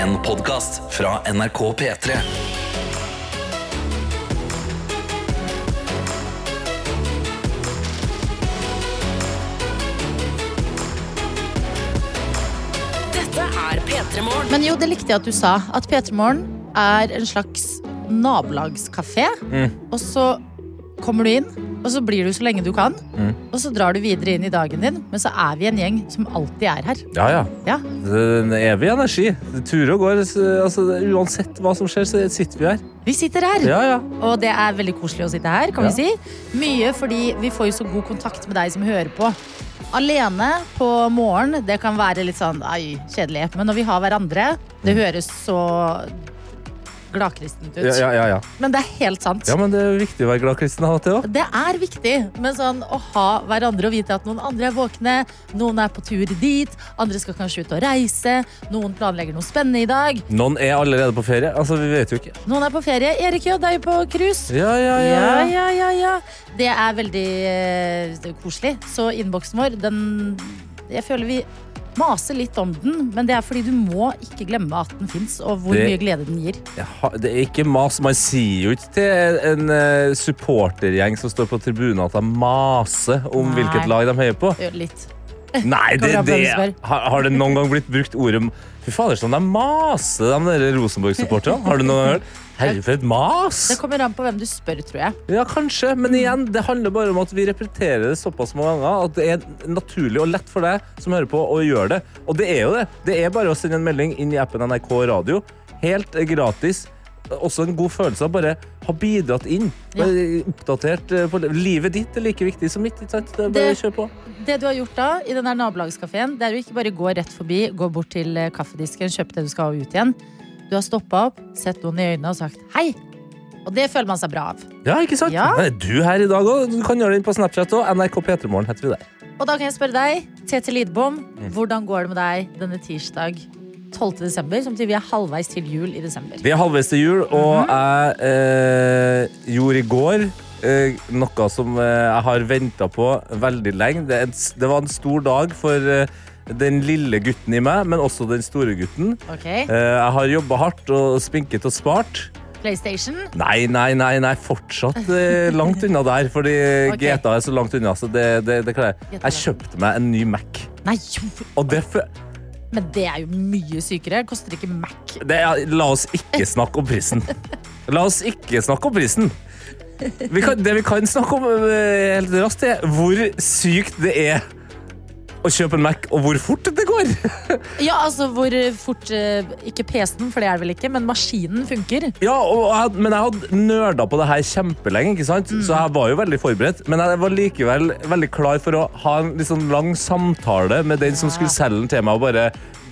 En podkast fra NRK P3. Dette er P3 Morgen. Men jo, det likte jeg at du sa. At P3 Morgen er en slags nabolagskafé. Og så kommer du inn, og så blir du så lenge du kan. Og så drar du videre inn i dagen din. Men så er vi en gjeng som alltid er her. Ja, ja. Ja, Det er en evig energi. Det turer og går. Altså, uansett hva som skjer, så sitter vi her. Vi sitter her. Ja, ja. Og det er veldig koselig å sitte her, kan vi si. Mye fordi vi får jo så god kontakt med deg som hører på. Alene på morgen, det kan være litt sånn ai, kjedelig. Men når vi har hverandre, det høres så gladkristent ut. Ja, ja, ja, ja. Men det er helt sant. ja, men det er viktig å være gladkristen av og til òg. Det er viktig, men sånn å ha hverandre og vite at noen andre er våkne, noen er på tur dit, andre skal kanskje ut og reise, noen planlegger noe spennende i dag, Noen er allerede på ferie. Altså, vi vet jo ikke. noen er på ferie. Erik J er jo på cruise. Ja, ja, ja. Ja, ja, ja, ja. Det er veldig eh, koselig. Så innboksen vår, den Jeg føler vi maser litt om den, men det er fordi du må ikke glemme at den fins, og hvor Det- mye glede den gir. Har- Det er ikke mas. Man sier jo ikke til en uh, supportergjeng som står på tribunen at de maser om Nei. hvilket lag de heier på. Litt. Nei, det, det, har, har det noen gang blitt brukt ordet Fy fader, sånn det er mase, de Rosenborg-supporterne. Har du noen gang hørt? Herre, for et mas! Det kommer an på hvem du spør, tror jeg. Ja, kanskje, men igjen, det handler bare om at vi repeterer det såpass mange ganger at det er naturlig og lett for deg som hører på å gjøre det. Og det er jo det. Det er bare å sende en melding inn i appen NRK Radio. Helt gratis. Også en god følelse av bare ha bidratt inn. Ja. Oppdatert eh, på Livet ditt er like viktig som mitt. Det bare Det- på. Det du har gjort da, i den der nabolagskafeen, det er jo ikke bare gå rett forbi, gå bort til eh, kaffedisken, kjøpe det du skal ha ut igjen. Du har stoppa opp, sett noen i øynene og sagt hei. Og det føler man seg bra av. Ja, ikke sant? Ja. Er Du her i dag òg. Du kan gjøre det inn på Snapchat òg. NRK P3morgen heter vi der. Og da kan jeg spørre deg, Tete Lidbom, Mm. hvordan går det med deg denne tirsdag 12. desember, som betyr vi er halvveis til jul i desember? Vi er halvveis til jul, og jeg eh, gjorde i går eh, noe som eh, jeg har venta på veldig lenge. Det, en, det var en stor dag for eh, den lille gutten i meg, men også den store gutten. Okay. Eh, jeg har jobba hardt og spinket og spart. PlayStation. Nei, nei, nei, nei fortsatt eh, langt unna der, fordi okay. GTA er så langt unna. Så det, det, det klarer jeg. Jeg kjøpte meg en ny Mac. Nei, jo, Og det, men det er jo mye sykere. Koster ikke Mac. er, La oss ikke snakke om prisen. La oss ikke snakke om prisen. Vi kan, det vi kan snakke om eh, helt raskt, er hvor sykt det er å kjøpe en Mac, og hvor fort det går. Ja, altså hvor fort eh, Ikke PC-en, for det er det vel ikke, men maskinen funker. Ja, jeg, Men jeg hadde nerda på det her kjempelenge, ikke sant? så jeg var jo veldig forberedt. Men jeg var likevel veldig klar for å ha en sånn lang samtale med den som skulle selge den til meg. og bare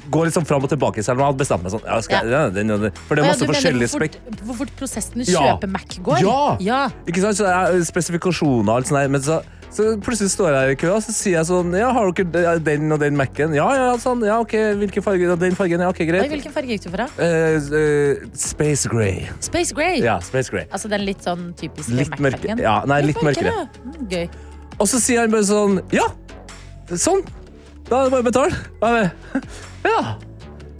Gå sånn fram og tilbake, selv om jeg hadde bestemt meg sånn. Ja, skal, ja, den, og den. For det er masse ja, forskjellige spek... hvor fort prosessen Ja. kjøpe Mac går? Ja. ja. Ikke sant? Så det er spesifikasjoner og alt sånt der. Men så, så plutselig står jeg i kø, og så sier jeg sånn Ja, har dere den og den Mac-en? Ja, ja, sånn. Ja, ok. Hvilken farge? Den fargen? Ja, ok, Oi, hvilken farge gikk du for, da? Uh, uh, Space Grey. Space Grey. Ja, Space Grey. Altså den litt sånn typiske Mac-fargen. Ja, nei, litt mørkere. Mm, gøy. Og så sier han bare sånn Ja, sånn. Da er det bare å betale. Bare, Ja.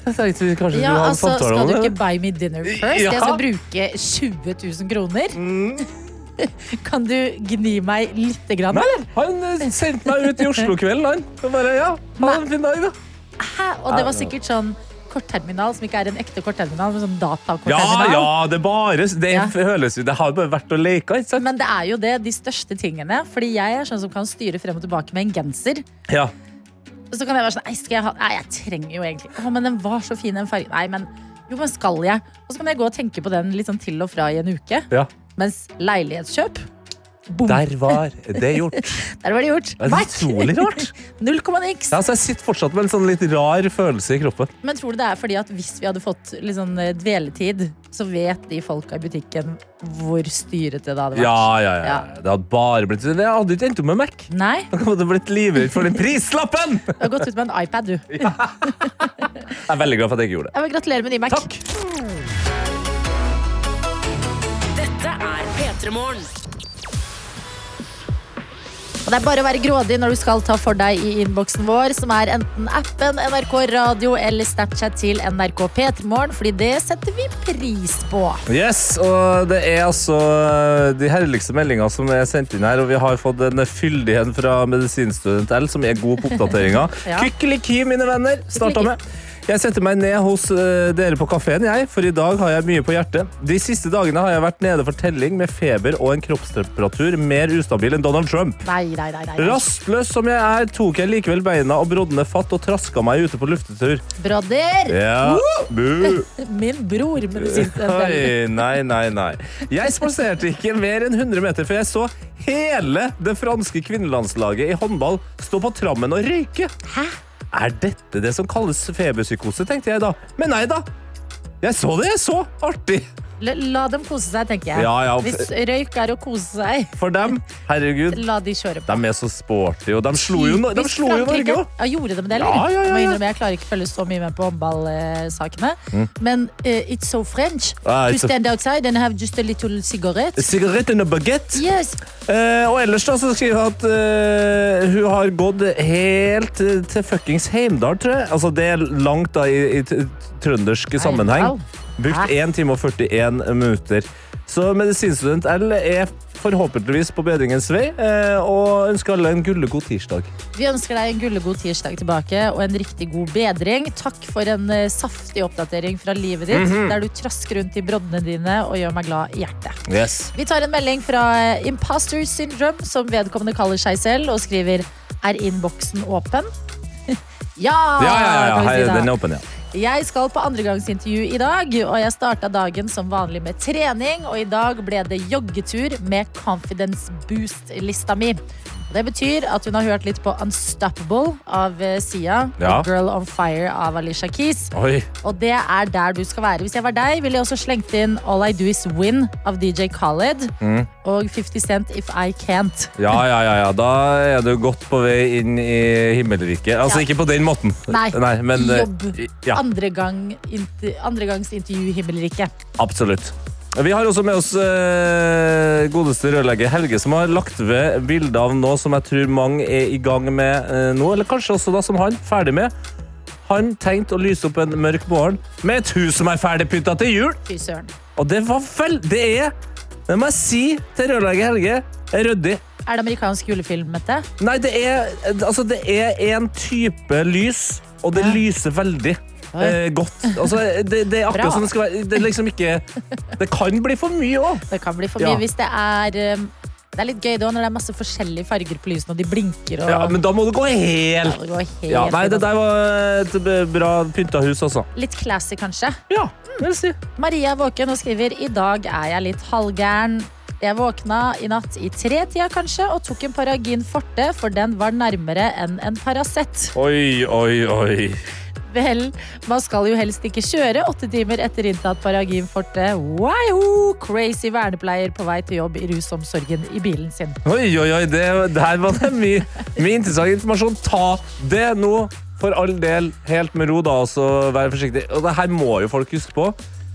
Jeg tenkte vi kanskje Ja, skulle ha en altså, samtale skal du ikke buy me dinner first? Ja. Jeg skal bruke 20 000 kroner. Mm. Kan du gni meg litt, grann? Nei, han eh, sendte meg ut i Oslo-kvelden, han. Og bare, ja, ha en fin dag, da. Hæ? Og det var sikkert sånn kortterminal, som ikke er en ekte kortterminal, men sånn Ja, datakortterminal. ja, det bare Det Ja. føles Det har bare vært å leke, ikke sant? Men det er jo det, de største tingene. Fordi jeg er sånn som kan styre frem og tilbake med en genser. Ja. Så kan jeg være sånn, nei, skal jeg ha Nei, jeg trenger jo egentlig Å, men den var så fin, den fargen. Nei, men jo, men skal jeg? Og så kan jeg gå og tenke på den litt sånn til og fra i en uke. ja. Mens leilighetskjøp Boom. Der var det gjort. Der var det gjort. Det er utrolig rart. Null komma niks. Ja, så jeg sitter fortsatt med en sånn litt rar følelse i kroppen. Men tror du det er fordi at hvis vi hadde fått litt sånn eh, dveletid, så vet de folka i butikken hvor styrete det hadde vært? Ja, ja, ja. Ja. Det hadde bare blitt Det hadde ikke endt opp med Mac. Nei, Da hadde blitt livredd for den prislappen! du har gått ut med en iPad, du. Jeg er veldig glad for at jeg ikke gjorde det. Jeg vil gratulere med ny Mac. Takk! Dette P3 Morgen. Og det er bare å være grådig når du skal ta for deg i innboksen vår, som er enten appen NRK Radio eller Snapchat til NRK P3morgen, fordi det setter vi pris på. Yes, og det er altså de herligste meldingene som er sendt inn her, og vi har fått en fyldig en fra medisinstudent L, som er god på oppdateringer. Ja. Kykkeliki, mine venner, starta med. Jeg setter meg ned hos eh, dere på kafeen, jeg, for i dag har jeg mye på hjertet. De siste dagene har jeg vært nede for telling med feber og en kroppstemperatur mer ustabil enn Donald Trump. Nei, nei, nei. nei. Rastløs som jeg er, tok jeg likevel beina og brodne fatt og traska meg ute på luftetur. Brodder! Ja, bu. Min bror. Oi, nei, nei, nei. Jeg spaserte ikke mer enn 100 meter før jeg så hele det franske kvinnelandslaget i håndball stå på trammen og røyke. Hæ? Er dette det som kalles feberpsykose, tenkte jeg da. Men nei da. Jeg så det, jeg så. Artig. La, dem kose seg, tenker jeg. Ja, ja. Hvis røyk er å kose seg, For dem, herregud, la de kjøre på. de er så sporty, og de slo jo, de slo jo Norge òg. Ja, gjorde de det, eller? Ja, jeg klarer ikke å følge så mye med på håndballsakene. Men uh, it's so French. Ah, so- stand outside and have just a little cigarette. Cigarette and a baguette. Yes. Uh, og ellers da, så skriver hun at uh, hun har gått helt til fuckings Heimdal, tror jeg. Altså, det er langt da i, i trøndersk sammenheng. Heimdal? Brukt Hæ? 1 time og 41 minutter. Så medisinstudent L er forhåpentligvis på bedringens vei, eh, og ønsker alle en gullegod tirsdag. Vi ønsker deg en gullegod tirsdag tilbake og en riktig god bedring. Takk for en eh, saftig oppdatering fra livet ditt, Mhm. der du trasker rundt i broddene dine og gjør meg glad i hjertet. Yes. Vi tar en melding fra eh, Imposter Syndrome, som vedkommende kaller seg selv, og skriver Er innboksen åpen? ja! Ja, ja, ja, si Hei, den er åpen, ja. Jeg skal på andregangsintervju i dag, og jeg starta dagen som vanlig med trening. Og i dag ble det joggetur med Confidence Boost-lista mi. Det betyr at hun har hørt litt på Unstoppable av eh, Sia Ja. og Girl on Fire av Alicia Keys. Oi. Og det er der du skal være. Hvis jeg var deg, ville jeg også slengt inn All I Do Is Win av DJ Khaled Mm. og 50 Cent If I Can't. Ja, ja, ja, ja. Da er du godt på vei inn i himmelriket. Altså Ja. ikke på den måten. Nei, men, eh, jobb. Ja, Andre gang, inter, andregangsintervju i himmelriket. absolutt. Vi har også med oss eh, godeste rørlegger Helge, som har lagt ved bilder av noe som jeg tror mange er i gang med eh, nå, eller kanskje også da som han, ferdig med. Han tenkte å lyse opp en mørk morgen med et hus som er ferdig pynta til jul. Fy søren. Og det var vel Det er, det må jeg si til rørlegger Helge, er ryddig. Er det amerikansk julefilm, Mette? Nei, det er, altså, det er en type lys, og det Ja. lyser veldig. Eh, godt. Altså, det, det er akkurat som det skal være. Det, er liksom ikke, det kan bli for mye òg. Det kan bli for Ja. mye hvis det er um, Det er litt gøy da når det er masse forskjellige farger på lysene, og de blinker og Ja, men da må det gå Ja, helt det helt ja, Nei, det der var et bra pynta hus, altså. altså. Litt classy, kanskje. Ja, vil si. Maria er våken og skriver I dag er jeg litt halvgæren. Jeg våkna i natt i tretida kanskje og tok en Paragin forte, for den var nærmere enn en Paracet. Oi, oi, oi. Vel, man skal jo helst ikke kjøre åtte timer etter inntatt Paragin forte. Wow! Crazy vernepleier på vei til jobb i rusomsorgen i bilen sin. Oi, oi, oi, det, Der var det mye, mye interessant informasjon. Ta det nå, for all del, helt med ro, da, og så vær forsiktig. Og det her må jo folk huske på.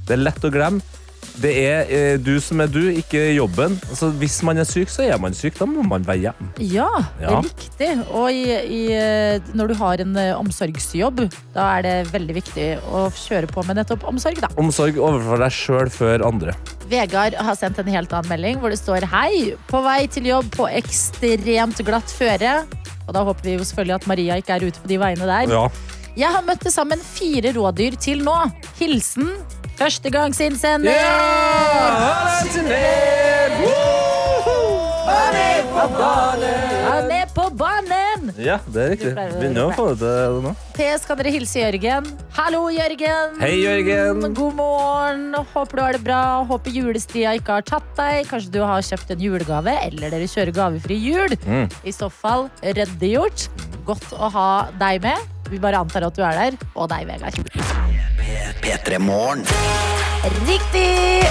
Det er lett å glemme. Det er eh, du som er du, ikke jobben. Altså, hvis man er syk, så er man syk. Da må man være hjemme. Ja, Ja. riktig. Og i, i, eh, når du har en eh, omsorgsjobb, da er det veldig viktig å kjøre på med nettopp omsorg, da. Omsorg overfor deg sjøl før andre. Vegard har sendt en helt annen melding hvor det står Hei, på vei til jobb på ekstremt glatt føre. Og da håper vi jo selvfølgelig at Maria ikke er ute på de veiene der. Ja. Jeg har møtt til sammen fire rådyr til nå. Hilsen førstegangsinnsender. Han er på banen! Ja, det er riktig. Begynner å få det til nå. PS kan dere hilse Jørgen. Hallo, Jørgen. Hei, Jørgen. God morgen. Håper du har det bra. Håper julestria ikke har tatt deg. Kanskje du har kjøpt en julegave, eller dere kjører gavefri jul. Mm. I så fall ryddiggjort. Godt å ha deg med. Vi bare antar at du er der. Og deg, Vegard. P3 Morgen. Riktig!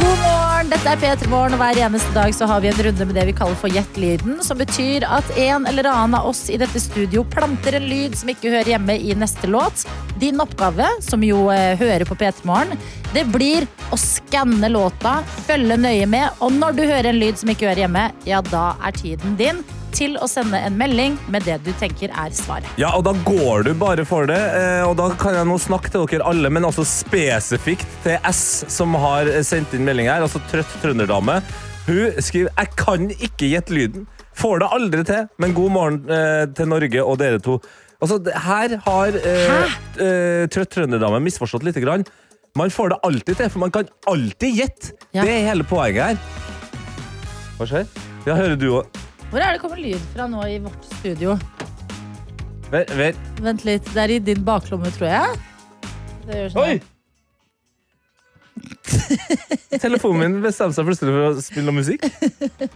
God morgen! dette er P3 Morgen, og hver eneste dag så har vi en runde med det vi kaller for Gjett-lyden. Som betyr at en eller annen av oss i dette studio planter en lyd som ikke hører hjemme i neste låt. Din oppgave, som jo eh, hører på P3 Morgen, det blir å skanne låta, følge nøye med, og når du hører en lyd som ikke hører hjemme, ja, da er tiden din til å sende en melding med det du tenker er svaret. Ja, og da går du bare for det. eh, Og da kan jeg nå snakke til dere alle, men altså spesifikt til S, som har sendt inn melding her. Altså trøtt trønderdame. Hun skriver 'Jeg kan ikke gjette lyden'. Får det aldri til, men god morgen eh, til Norge og dere to. Altså, her har eh, eh, trøtt trønderdame misforstått lite grann. Man får det alltid til, for man kan alltid gjette. Ja. Det er hele poenget her. Hva skjer? Ja, hører du òg? Hvor er det kommer lyd fra nå i vårt studio? Vent. Vent litt, det er i din baklomme, tror jeg. Det gjør sånn. Oi! Telefonen min bestemte seg plutselig for å spille noe musikk.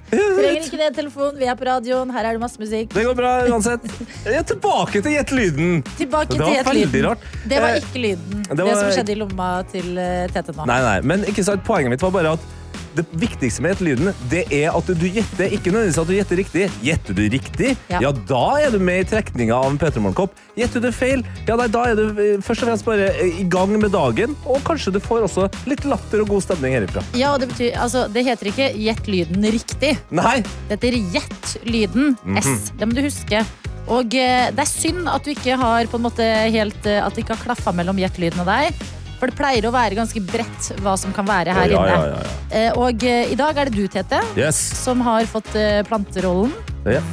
Trenger ikke det, telefon. Vi er på radioen. Her er det masse musikk. Det går bra uansett. Jeg er tilbake til Gjett lyden. Tilbake Det til var veldig rart. Det var Eh, ikke lyden. Det, det som skjedde i lomma til eh, Tete nå. Nei, nei, men ikke sant, Poenget mitt var bare at det viktigste med gjettelyden Det er at du gjetter, ikke nødvendigvis at du gjetter riktig. Gjetter du riktig, Ja. ja, da er du med i trekninga av en P3 Morgen-kopp. Gjetter du feil, ja, nei, da er du eh, først og fremst bare eh, i gang med dagen. Og kanskje du får også litt latter og god stemning herifra. Ja, og det betyr, altså, det heter ikke gjett lyden riktig. Nei! Det heter gjett lyden. Mhm. S. Det må du huske. Og eh, det er synd at du ikke har på en måte helt At det ikke har klaffa mellom gjett-lyden og deg. For det pleier å være ganske bredt hva som kan være her ja, inne. ja, ja. Eh, og eh, i dag er det du, Tete, Yes. som har fått eh, planterollen.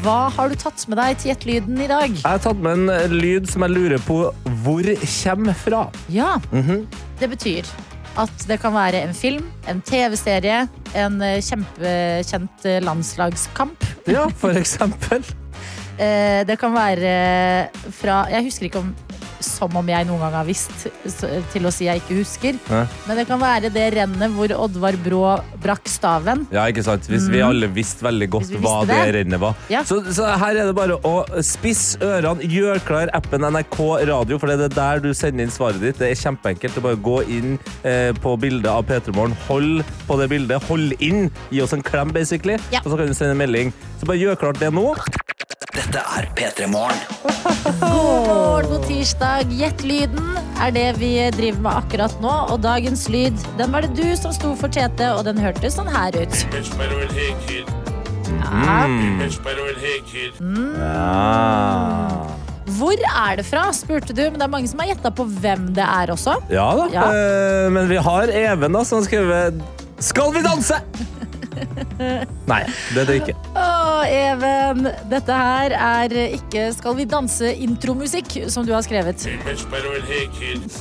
Hva har du tatt med deg til gjett-lyden i dag? Jeg har tatt med en lyd som jeg lurer på hvor kommer fra. Ja, Mhm. det betyr at det kan være en film, en TV-serie, en kjempekjent landslagskamp. Ja, for eksempel. Det kan være fra Jeg husker ikke om som om jeg noen gang har visst, til å si jeg ikke husker. Hæ? Men det kan være det rennet hvor Oddvar Brå brakk staven. Ja, ikke sant? Hvis vi alle visste veldig godt Hvis vi hva det det. rennet var. Ja. Så, så her er det bare å spisse ørene, gjør klar appen NRK Radio, for det er der du sender inn svaret ditt. Det er kjempeenkelt. Det er bare å gå inn eh, på bildet av P3 Morgen, hold på det bildet, hold inn, gi oss en klem, basically, Ja. og så kan du sende en melding. Så bare gjør klart det nå. Dette er P3 Morgen. God morgen, god tirsdag. Gjett lyden er det vi driver med akkurat nå. Og dagens lyd, den var det du som sto for, Tete, og den hørtes sånn her ut. Ja. Mm. Ja. Hvor er det fra, spurte du, men det er mange som har gjetta på hvem det er også. Ja da. Ja. Eh, men vi har Even da, som har skrevet 'Skal vi danse?' Nei, det er det ikke. Å, Even, dette her er ikke Skal vi danse-intromusikk, som du har skrevet.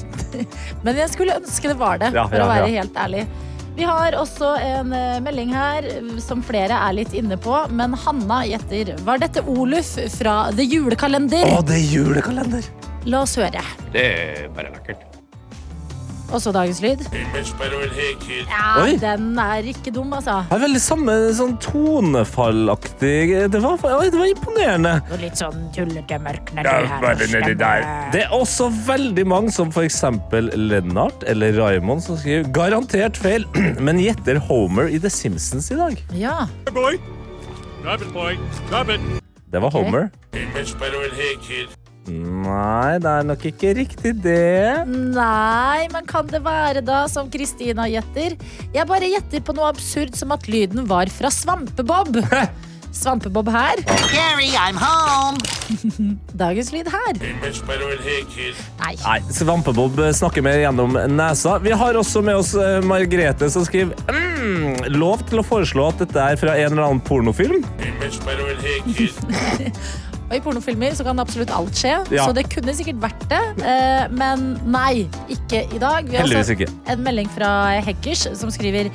Men jeg skulle ønske det var det, Ja, for ja, å være ja. helt ærlig. Vi har også en eh, melding her som flere er litt inne på, men Hanna gjetter. Var dette Oluf fra The Julekalender? Å, det er julekalender! La oss høre. Det er bare lekkert. Og så dagens lyd. Ja, Oi. den er ikke dum, altså. Det er veldig samme sånn tonefallaktig Det var, oi, det var imponerende. Og litt sånn tullete mørk nedi der. Det er også veldig mange som eksempel Lennart eller Raymond som skriver garantert feil, men gjetter Homer i The Simpsons i dag. Ja. Boy. Drop it, boy. Drop it. Det var. Homer. Nei, det er nok ikke riktig det. Nei, men kan det være da, som Kristina gjetter? Jeg bare gjetter på noe absurd som at lyden var fra Svampebob. Svampebob her. Gary, I'm home. Dagens lyd her. Nei. Nei, Svampebob snakker mer gjennom nesa. Vi har også med oss eh, Margrethe som skriver mm, Lov til å foreslå at dette er fra en eller annen pornofilm. Og i pornofilmer så kan absolutt alt skje, Ja. så det kunne sikkert vært det. Eh, men nei, ikke i dag. Vi har Heldigvis ikke. en melding fra Heggers som skriver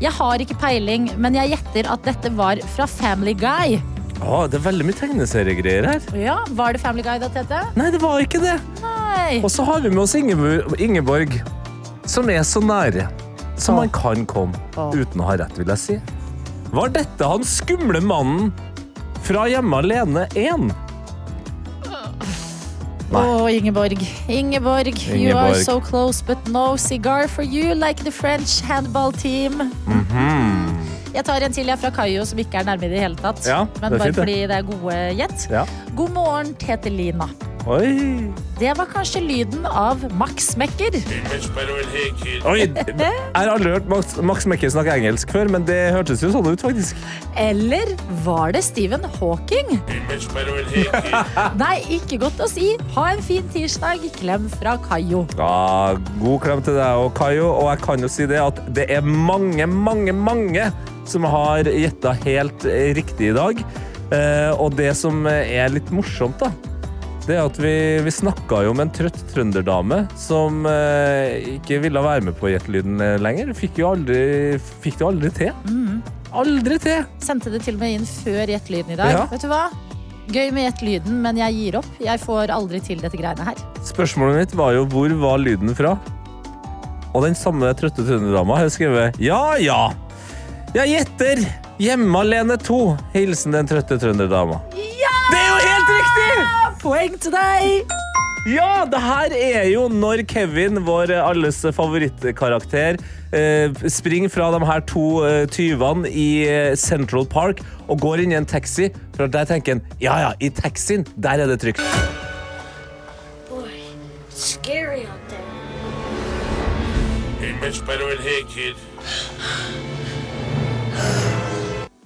Jeg har ikke peiling, men jeg gjetter at dette var fra Family Guy. Å, det er veldig mye tegneseriegreier her. Ja, Var det Family Guy da, Tete? Nei, det var ikke det. Nei. Og så har vi med oss Ingeborg, Ingeborg som er så nære som man kan komme Åh. uten å ha rett, vil jeg si. Var dette han skumle mannen fra Hjemme alene 1? Nei. Å, Ingeborg. Ingeborg. You are so close, but no cigar for you, like the French handball team. Jeg tar en til jeg fra Kayo, som ikke er nærme i det hele tatt. Ja, men det er bare fint, det. fordi det er gode gjett. Ja. God morgen, Tetelina. Oi. Det var kanskje lyden av Max Mekker. Oi. Jeg har aldri hørt Max, Max Mekker snakke engelsk før, men det hørtes jo sånn ut, faktisk. Eller var det Stephen Hawking? Nei, ikke godt å si. Ha en fin tirsdag. Klem fra Kayo. Ja, god klem til deg og Kayo. Og jeg kan jo si det at det er mange, mange, mange som har gjetta helt riktig i dag. Eh, og det som er litt morsomt, da, det er at vi, vi snakka jo med en trøtt trønderdame som eh, ikke ville være med på Gjettelyden eh, lenger. Fikk jo aldri, fikk det aldri til. Aldri til! Sendte det til og med inn før Gjettelyden i dag. Ja. Vet du hva? Gøy med Gjettelyden, men jeg gir opp. Jeg får aldri til dette greiene her. Spørsmålet mitt var jo hvor var lyden fra? Og den samme trøtte trønderdama har skrevet ja, ja. Jeg gjetter hjemme alene 2. Hilsen den trøtte trønderdama. Poeng til deg! Ja, det her er jo når Kevin, vår alles favorittkarakter, eh, springer fra de her to eh, tyvene i eh, Central Park og går inn i en taxi. For der tenker han ja, ja, i taxien, der er det trygt. Boy, scary out there. Image better in here, kid.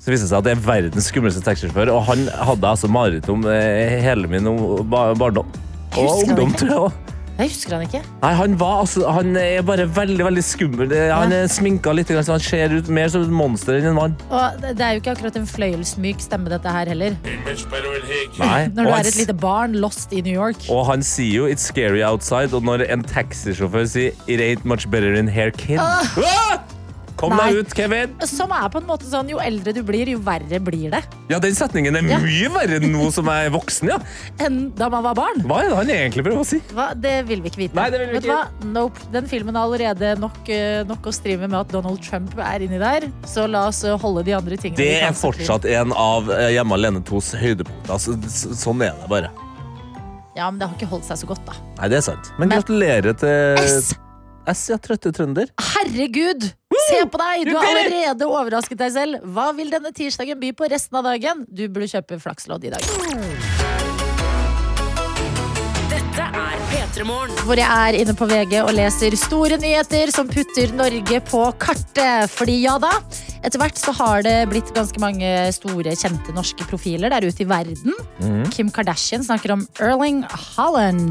Så viste det seg at det er verdens skumleste taxisjåfør, og han hadde altså mareritt om eh, hele min ba- barndom. Jeg Og husker han ungdom, ikke. tror jeg også. Jeg husker han ikke. Nei, han var altså Han er bare veldig, veldig skummel. Han er sminka litt, så han ser ut mer som et monster enn en mann. Og det det er jo ikke akkurat en fløyelsmyk stemme, dette her heller. Nei. Når du Og er et lite barn lost i New York. Og han sier jo 'it's scary outside', og når en taxisjåfør sier 'it ain't much better in here, kid'. Ah! Kom Nei. deg ut, Kevin! Som er på en måte sånn, jo eldre du blir, jo verre blir det. Ja, den setningen er Ja. mye verre nå som jeg er voksen, ja. Enn da man var barn. Hva er det han egentlig prøver å si? Hva? Det vil vi ikke vite. Nei, det vil vi Vet du hva? Nope. Den filmen er allerede nok, eh, nok å stri med at Donald Trump er inni der. Så la oss eh, holde de andre tingene Det er fortsatt en av eh, Hjemme alene 2s høydepunkter. Altså, sånn er det bare. Ja, men det har ikke holdt seg så godt, da. Nei, det er sant. Men, Men- gratulerer til S! S, ja. Trøtte trønder. Herregud! Se på deg! Du har allerede overrasket deg selv. Hva vil denne tirsdagen by på resten av dagen? Du burde kjøpe flakslodd i dag. Dette er P3 Morgen. Hvor jeg er inne på VG og leser store nyheter som putter Norge på kartet. Fordi ja da, etter hvert så har det blitt ganske mange store, kjente norske profiler der ute i verden. Mm. Kim Kardashian snakker om Erling Haaland.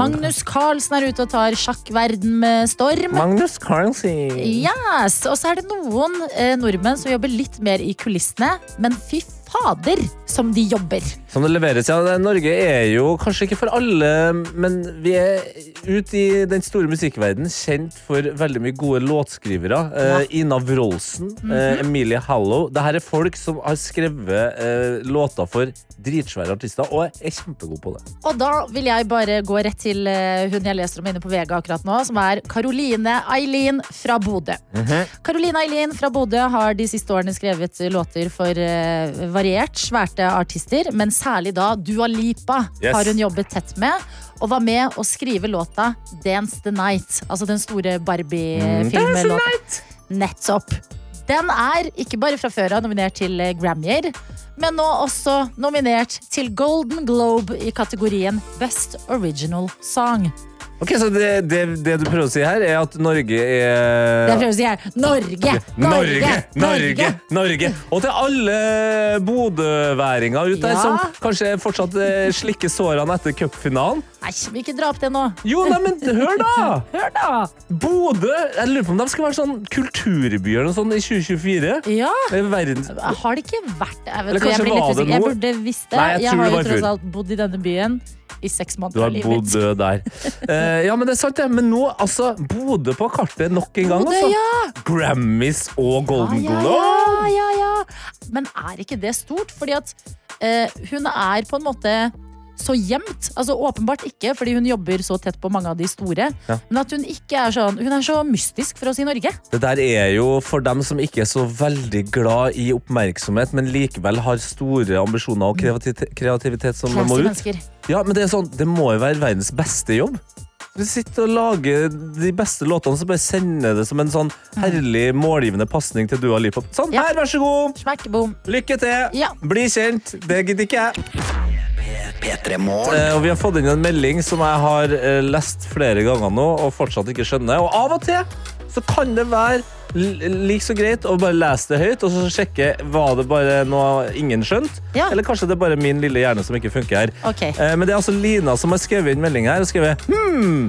Magnus Carlsen er ute og tar sjakkverden med storm. Magnus Carlsen. Yes, Og så er det noen eh, nordmenn som jobber litt mer i kulissene, men fy fader som de jobber. Som det leveres, ja. Norge er jo kanskje ikke for alle, men vi er ute i den store musikkverdenen kjent for veldig mye gode låtskrivere. Eh, Ina Wroldsen, eh, Emilie Hallow. Dette er folk som har skrevet eh, låter for dritsvære artister, og er kjempegode på det. Og da vil jeg bare gå rett til eh, hun jeg leser om inne på VG akkurat nå, som er Caroline Eileen fra Bodø. Caroline Eileen fra Bodø har de siste årene skrevet låter for eh, variert svært artister, men særlig da Dua Lipa Yes. har hun jobbet tett med, og var med å skrive låta Dance the Night, altså den store Barbie-filmlåta. Nettopp. Den er ikke bare fra før av nominert til eh, Grammyer, men nå også nominert til Golden Globe i kategorien Best Original Song. Ok, Så det, det, det du prøver å si her, er at Norge Det jeg er prøver å si her, Norge! Norge, Norge, Norge! Og til alle bodøværinger ute der Ja. som kanskje fortsatt eh, slikker sårene etter cupfinalen. Nei, vi ikke dra opp det nå. Jo, nei, men hør da! Hør da! Bodø Jeg lurer på om de skal være sånn kulturby eller noe sånt i 2024. Ja, er Verdens... har det ikke vært det? Jeg, vet, jeg det. Jeg burde visst det. Nei, jeg jeg har jo tross alt bodd i denne byen i seks Du måneder har av livet bodd mitt. død der. Uh, ja, men det er sant, det. Men nå, altså, Bodø på kartet nok en gang. Bodø, Altså. ja. Grammys og Golden ja, ja, Globe. ja, ja, ja. Men er ikke det stort? Fordi at uh, hun er på en måte så gjemt. Altså Åpenbart ikke, fordi hun jobber så tett på mange av de store. Ja. Men at hun ikke er sånn Hun er så mystisk for oss i Norge. Det der er jo for dem som ikke er så veldig glad i oppmerksomhet, men likevel har store ambisjoner og kreativitet, kreativitet som må ut. mennesker. Ja, men det er sånn, det må jo være verdens beste jobb. Du sitter og lager de beste låtene, så bare sender det som en sånn herlig målgivende pasning til Dua Lipa. Sånn, Ja. her, vær så god! Smack. Lykke til! Ja. Bli kjent! Det gidder ikke jeg. P3 Morgen. Eh, og vi har fått inn en melding som jeg har eh, lest flere ganger nå og fortsatt ikke skjønner. Og av og til så kan det være like så greit å bare lese det høyt og så sjekke var det bare noe ingen skjønte. Ja. eller kanskje det er bare min lille hjerne som ikke funker her. Ok. Eh, men det er altså Lina som har skrevet inn melding her og skrevet hmm,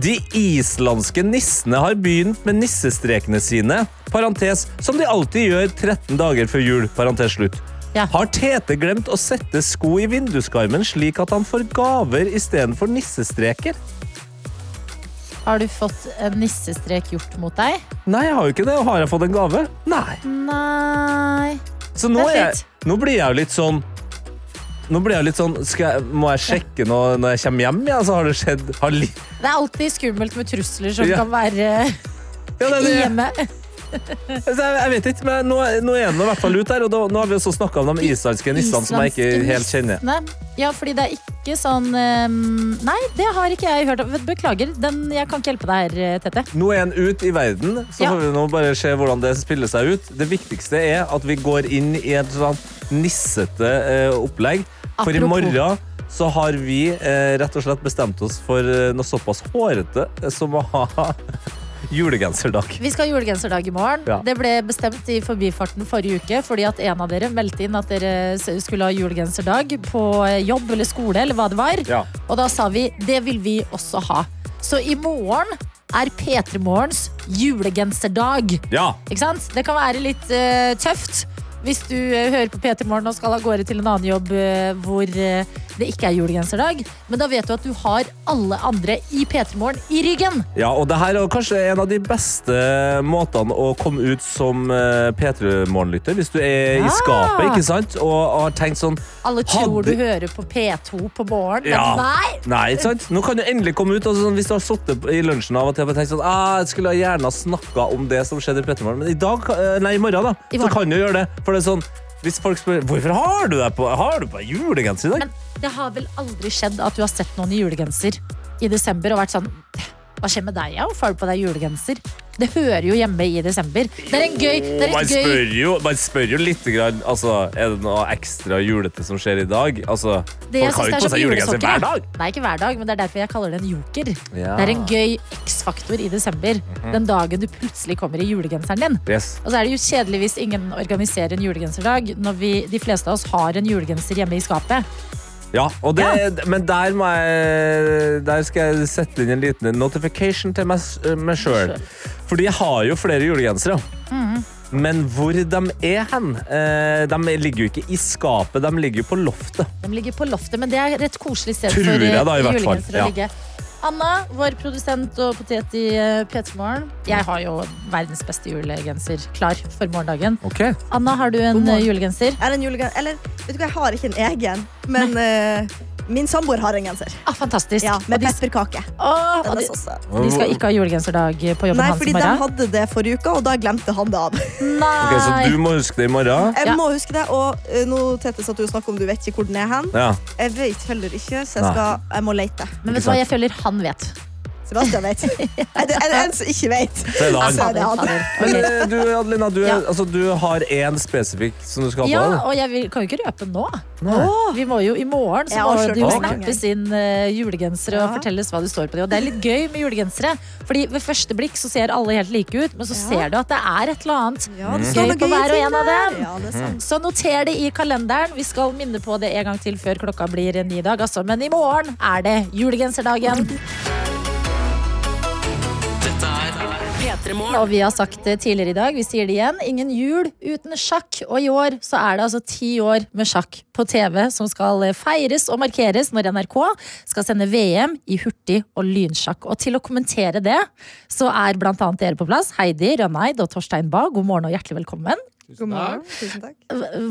de islandske nissene har begynt med nissestrekene sine, parentes, som de alltid gjør 13 dager før jul, parentes slutt. Ja. Har Tete glemt å sette sko i vinduskarmen slik at han får gaver istedenfor nissestreker? Har du fått en nissestrek gjort mot deg? Nei, jeg har jo ikke det. Har jeg fått en gave? Nei. Nei. Så nå, jeg, nå blir jeg jo litt sånn nå blir jeg litt sånn, jeg, Må jeg sjekke nå, når jeg kommer hjem? Ja, så har det skjedd har Det er alltid skummelt med trusler som Ja. kan være ja, det, det. hjemme. Altså, jeg, vet ikke, men nå, nå er den i hvert fall ute her. Og da, nå har vi også snakka om de islandske nissene som jeg ikke helt kjenner. nissene. Ja, fordi det er ikke sånn ehm, Nei, det har ikke jeg hørt om. Beklager, den, jeg kan ikke hjelpe deg her, Tete. Nå er den ut i verden, så Ja. får vi nå bare se hvordan det spiller seg ut. Det viktigste er at vi går inn i et sånn nissete eh, opplegg. For i morgen så har vi eh, rett og slett bestemt oss for eh, noe såpass hårete eh, som å ha julegenserdag. Vi skal ha julegenserdag i morgen. Ja. Det ble bestemt i forbifarten forrige uke fordi at en av dere meldte inn at dere skulle ha julegenserdag på eh, jobb eller skole eller hva det var. Ja. Og da sa vi det vil vi også ha. Så i morgen er P3 Morgens julegenserdag. ja. Ikke sant? Det kan være litt uh, tøft hvis du uh, hører på P3 Morgen og skal av gårde til en annen jobb uh, hvor det ikke er julegenserdag. Men da vet du at du har alle andre i P3 Morgen i ryggen. Ja, og det her er kanskje en av de beste måtene å komme ut som uh, P3-morgenlytter, hvis du er i skapet, ikke sant? Og, har tenkt sånn Alle tror Hadde- du hører på P2 på morgen, men Ja. nei! Nei, ikke sant? Nå kan du endelig komme ut. Altså, sånn, hvis du har sittet i lunsjen av og til og tenkt sånn ah, Jeg skulle gjerne ha snakka om det som skjedde i P3morgen, men i dag, eh, nei, i morgen, da, I så kan du gjøre det. For det er sånn hvis folk spør hvorfor har du deg på, har du på julegenser i dag, Men det har vel aldri skjedd at du har sett noen i julegenser i desember og vært sånn Hva skjer med deg, ja? Har du på deg julegenser? Det hører jo hjemme i desember. Det er en gøy, det er man, gøy spør jo, man spør jo litt grann, altså, Er det noe ekstra julete som skjer i dag? Altså, Det folk har jo er på seg julegenser hver dag. Nei, ikke hver dag, men det er derfor jeg kaller det en joker. Ja. Det er en gøy X-faktor i desember. Mhm. Den dagen du plutselig kommer i julegenseren din. Yes. Og så er det jo kjedelig hvis ingen organiserer en julegenserdag, når vi, de fleste av oss har en julegenser hjemme i skapet. Ja, det, men der, jeg, der skal jeg sette inn en liten notification til meg, meg sjøl. Fordi jeg har jo flere julegensere. Mm. Men hvor de er hen? Eh, de ligger jo ikke i skapet, de ligger jo på loftet. De ligger på loftet, men det er et koselig sted Tror for jeg eh, da, i julegensere Ja. å ligge. Anna, vår produsent og potet i uh, P3 Morgen. Jeg har jo verdens beste julegenser klar for morgendagen. Ok. Anna, har du en eh, julegenser? Er en julegenser Eller, vet du hva, jeg har ikke en egen, men eh, min samboer har en genser. Ah, fantastisk. Ja, med pepperkake. Åh, og de, og de skal ikke ha julegenserdag på jobben Nei, hans fordi i de hadde det forrige uke, og da glemte han det av. Nei! Okay, Så du må huske det i morgen? Jeg Ja. må huske det, og eh, nå Tete satt at du snakker om du vet ikke hvor den er hen. Ja. Jeg vet heller ikke, så jeg, skal, jeg må lete. Men vet du hva, jeg føler han vet. Sebastian vet. En, en som ikke vet? Er det er han. Men eh, du, Adelina, du, er, Ja. altså, du har én spesifikk som du skal ha på Ja, og jeg vil, kan jo ikke røpe nå. Nei. Vi må jo I morgen så må du det jo snappes inn uh, julegensere og Ja. fortelles hva du står på dem. Og det er litt gøy med julegensere, Fordi ved første blikk så ser alle helt like ut, men så Ja. ser du at det er et eller annet. Ja, det Gøy på hver og en av dem. Så noter det i kalenderen. Vi skal minne på det en gang til før klokka blir ni i dag. Altså. Men i morgen er det julegenserdagen. Og vi har sagt det tidligere i dag, vi sier det igjen. Ingen jul uten sjakk. Og i år så er det altså ti år med sjakk på TV som skal feires og markeres når NRK skal sende VM i hurtig- og lynsjakk. Og til å kommentere det, så er blant annet dere på plass. Heidi Rønneid og Torstein Bae, god morgen og hjertelig velkommen. God morgen. Tusen takk.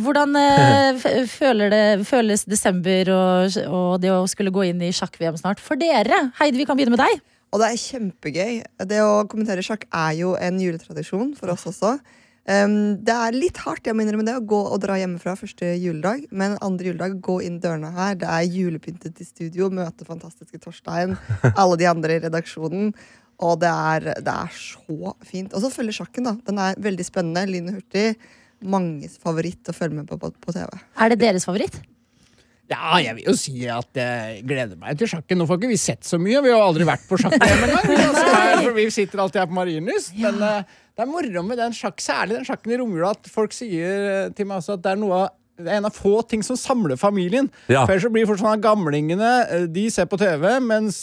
Hvordan eh, føler det, føles desember og, og det å skulle gå inn i sjakk-VM snart for dere? Heidi, vi kan begynne med deg. Og det er kjempegøy. Det å kommentere sjakk er jo en juletradisjon for oss også. Um, det er litt hardt jeg må innrømme det, å gå og dra hjemmefra første juledag. Men andre juledag, gå inn dørene her. Det er julepyntet i studio, møte fantastiske Torstein. Alle de andre i redaksjonen. Og det er, det er så fint. Og så følger sjakken, da. Den er veldig spennende, lynende hurtig. Manges favoritt å følge med på på, på TV. Er det deres favoritt? Ja, jeg vil jo si at jeg gleder meg til sjakken. Nå får ikke vi sett så mye, vi har aldri vært på sjakk-VM engang. Vi er sitter alltid her på Marienlyst. Men eh, det er moro med den sjakk, særlig den sjakken i romjula, at folk sier eh, til meg også at det er noe av det er en av få ting som samler familien. Ja. For ellers så blir det sånn at gamlingene eh, de ser på TV, mens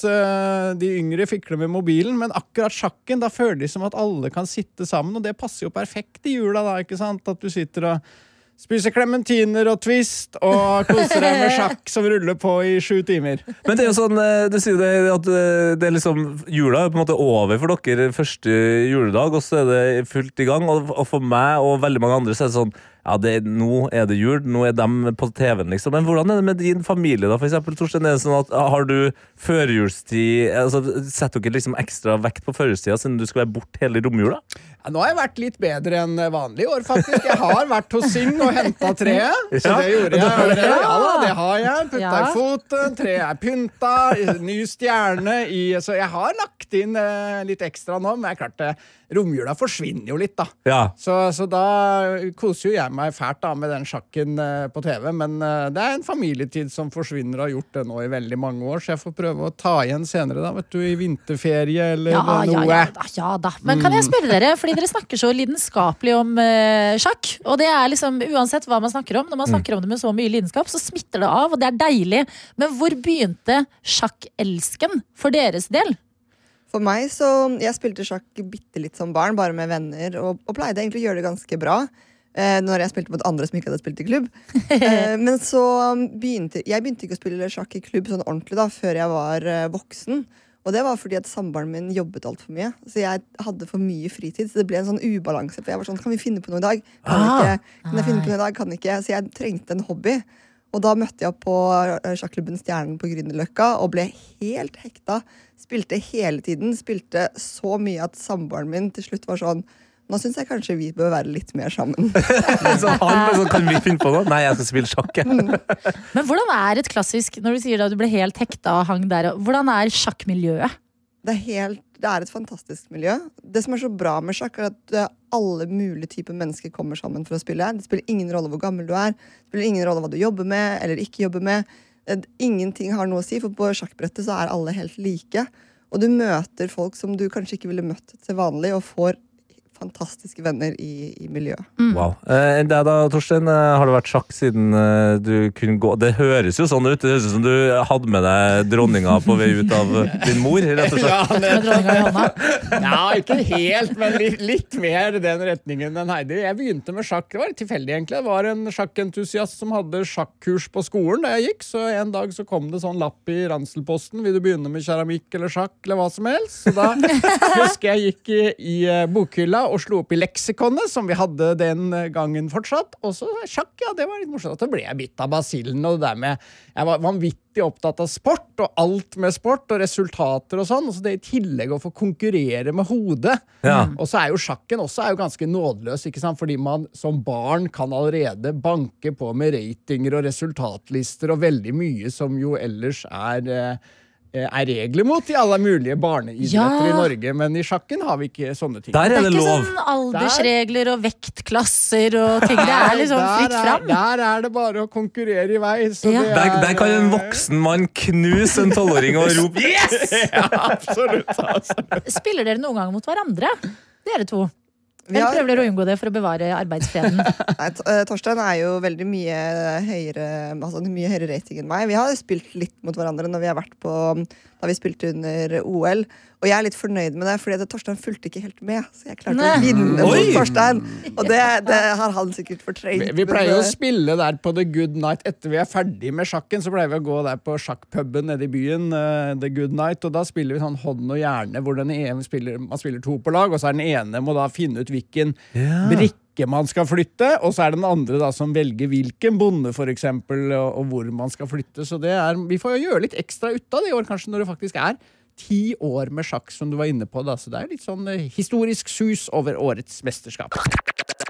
de yngre fikler med mobilen. Men akkurat sjakken, da føler de som at alle kan sitte sammen, og det passer jo perfekt i jula, da, ikke sant? At du sitter og spiser klementiner og Twist og koser deg med sjakk som ruller på i sju timer. Men det er jo sånn, eh, du sier det at eh, det er liksom Jula er på en måte over for dere første juledag, og så er det fullt i gang. Og for meg og veldig mange andre så er det sånn ja, det nå er det jul, nå er de på TV-en, liksom. Men hvordan er det med din familie, da, for eksempel, Torstein? Er det sånn at, har du førjulstid altså, Setter dere liksom ekstra vekt på førjulstida siden du skal være borte hele romjula? Ja, nå har jeg vært litt bedre enn vanlig i år, faktisk. Jeg har vært hos Sing og henta treet. Så det gjorde jeg. Ja da, det har jeg. Putta Ja. i foten, treet er pynta, ny stjerne i Så jeg har lagt inn eh, litt ekstra nå, men det er klart det, romjula forsvinner jo litt, da. Ja. Så, så da koser jo jeg meg fælt da med den sjakken uh, på TV, men uh, det er en familietid som forsvinner og har gjort det nå i veldig mange år, så jeg får prøve å ta igjen senere, da, vet du, i vinterferie eller Ja, noe. ja, ja, da, ja da. Men kan jeg spørre dere, fordi dere snakker så lidenskapelig om uh, sjakk. Og det er liksom, uansett hva man snakker om, når man snakker om det med så mye lidenskap, så smitter det av, og det er deilig. Men hvor begynte sjakkelsken for deres del? For meg så Jeg spilte sjakk bitte litt som barn, bare med venner, og, og pleide egentlig å gjøre det ganske bra. Eh, når jeg spilte mot andre som ikke hadde spilt i klubb. Eh, men så begynte jeg begynte ikke å spille sjakk i klubb sånn ordentlig da, før jeg var eh, voksen. Og det var fordi at samboeren min jobbet altfor mye. Så jeg hadde for mye fritid. Så det ble en sånn ubalanse. For jeg var sånn, kan vi finne på noe i dag? Kan, Ah. ikke, kan jeg finne på noe i dag? Kan ikke. Så jeg trengte en hobby. Og da møtte jeg på eh, sjakklubben Stjernen på Grünerløkka og ble helt hekta. Spilte hele tiden. Spilte så mye at samboeren min til slutt var sånn Nå syns jeg kanskje vi bør være litt mer sammen. Så han så sånn, Kan vi finne på noe? Nei, jeg skal spille sjakk. jeg. Men hvordan er et klassisk, når du sier at du ble helt hekta og hang der, hvordan er sjakkmiljøet? Det er, helt, det er et fantastisk miljø. Det som er så bra med sjakk, er at eh, alle mulige typer mennesker kommer sammen for å spille. Det spiller ingen rolle hvor gammel du er, det spiller ingen rolle hva du jobber med eller ikke jobber med. Eh, Ingenting har noe å si, for på sjakkbrettet så er alle helt like. Og du møter folk som du kanskje ikke ville møtt til vanlig, og får fantastiske venner i, i miljøet. Wow. Eh, deg da, Torstein? Eh, Har det vært sjakk siden eh, du kunne gå Det høres jo sånn ut. Det høres ut som du hadde med deg dronninga på vei ut av din mor, rett og slett. I hånda? Ja, ikke helt, men litt, litt mer den retningen enn Heidi. Jeg begynte med sjakk, det var tilfeldig egentlig. Det var en sjakkentusiast som hadde sjakkurs på skolen da jeg gikk, så en dag så kom det sånn lapp i Ranselposten. Vil du begynne med keramikk eller sjakk eller hva som helst? Så da husker jeg gikk i, i eh, bokhylla og slo opp i leksikonet, som vi hadde den gangen fortsatt. Og så sjakk, ja, det var litt morsomt. Da ble jeg bitt av basillen og det der med Jeg var vanvittig opptatt av sport, og alt med sport og resultater og sånn. Og så det i tillegg å få konkurrere med hodet. Ja. Og så er jo sjakken også er jo ganske nådeløs, ikke sant? fordi man som barn kan allerede banke på med ratinger og resultatlister og veldig mye som jo ellers er eh, er regler mot i alle mulige barneidretter Ja. i Norge, men i sjakken har vi ikke sånne ting. Der Det er er lov. ikke sånn aldersregler og vektklasser og ting. Det er liksom Der fritt er- fram. Der er det bare å konkurrere i vei. Så Ja. det er, Der, der kan en voksen mann knuse en tolvåring og rope 'yes'! Ja, absolutt. absolutt. Spiller dere noen gang mot hverandre? Dere to. Vi Eller har- prøver dere å unngå det for å bevare arbeidsfreden? Nei, eh, Torstein er jo veldig mye høyere Altså mye høyere rating enn meg. Vi har spilt litt mot hverandre når vi har vært på Da vi spilte under OL. Og jeg er litt fornøyd med det, Fordi Torstein fulgte ikke helt med. Så jeg klarte Nei. å vinne mot Torstein. Og det, det har han sikkert fortrengt. Vi, vi pleier jo å spille der på The Good Night etter vi er ferdig med sjakken. Så pleier vi å gå der på sjakkpuben nede i byen, uh, The Good Night, og da spiller vi sånn hånd og hjerne, hvor den ene spiller, man spiller to på lag, og så er den ene må da finne ut hvilken brikke man skal flytte, og så er det den andre da som velger hvilken bonde for eksempel, og, og hvor man skal flytte. Så det er, vi får jo gjøre litt ekstra ut av det i år, kanskje, når det faktisk er ti år med sjakk, som du var inne på. da, Så det er litt sånn eh, historisk sus over årets mesterskap.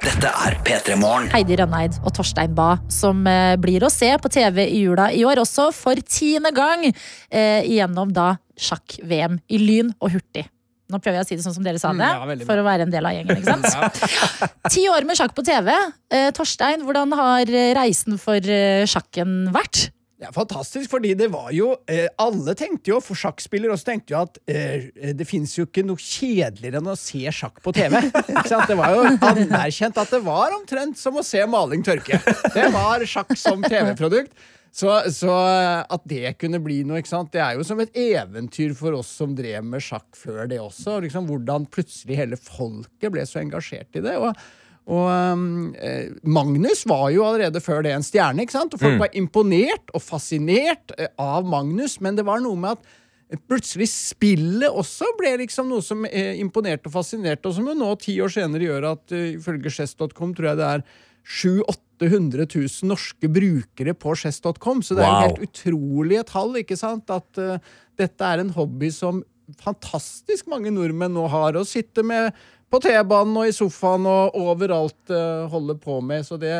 Dette er P3 Morgen. Heidi Rønneid og Torstein Bae, som eh, blir å se på TV i jula i år også, for tiende gang eh, gjennom da sjakk-VM i lyn og hurtig. Nå prøver jeg å si det sånn som dere sa Mm, det, ja, for å være en del av gjengen. ikke sant? Ti år med sjakk på TV. Eh, Torstein, hvordan har reisen for eh, sjakken vært? Ja, fantastisk, fordi det var jo eh, Alle tenkte jo, for sjakkspillere også tenkte jo at eh, det fins jo ikke noe kjedeligere enn å se sjakk på TV. Ikke sant? Det var jo anerkjent at det var omtrent som å se maling tørke. Det var sjakk som TV-produkt. Så, så at det kunne bli noe, ikke sant? det er jo som et eventyr for oss som drev med sjakk før det også. Liksom, hvordan plutselig hele folket ble så engasjert i det. og og um, eh, Magnus var jo allerede før det en stjerne, ikke sant? og folk var imponert og fascinert eh, av Magnus, men det var noe med at eh, plutselig spillet også ble liksom noe som eh, imponerte og fascinerte, og som jo nå, ti år senere, gjør at eh, ifølge chess.com tror jeg det er 700 000-800 000 norske brukere på chess.com, så det er Wow. jo helt utrolige tall, ikke sant? At eh, dette er en hobby som fantastisk mange nordmenn nå har, Å sitte med på T-banen og i sofaen og overalt uh, holder på med. Så det,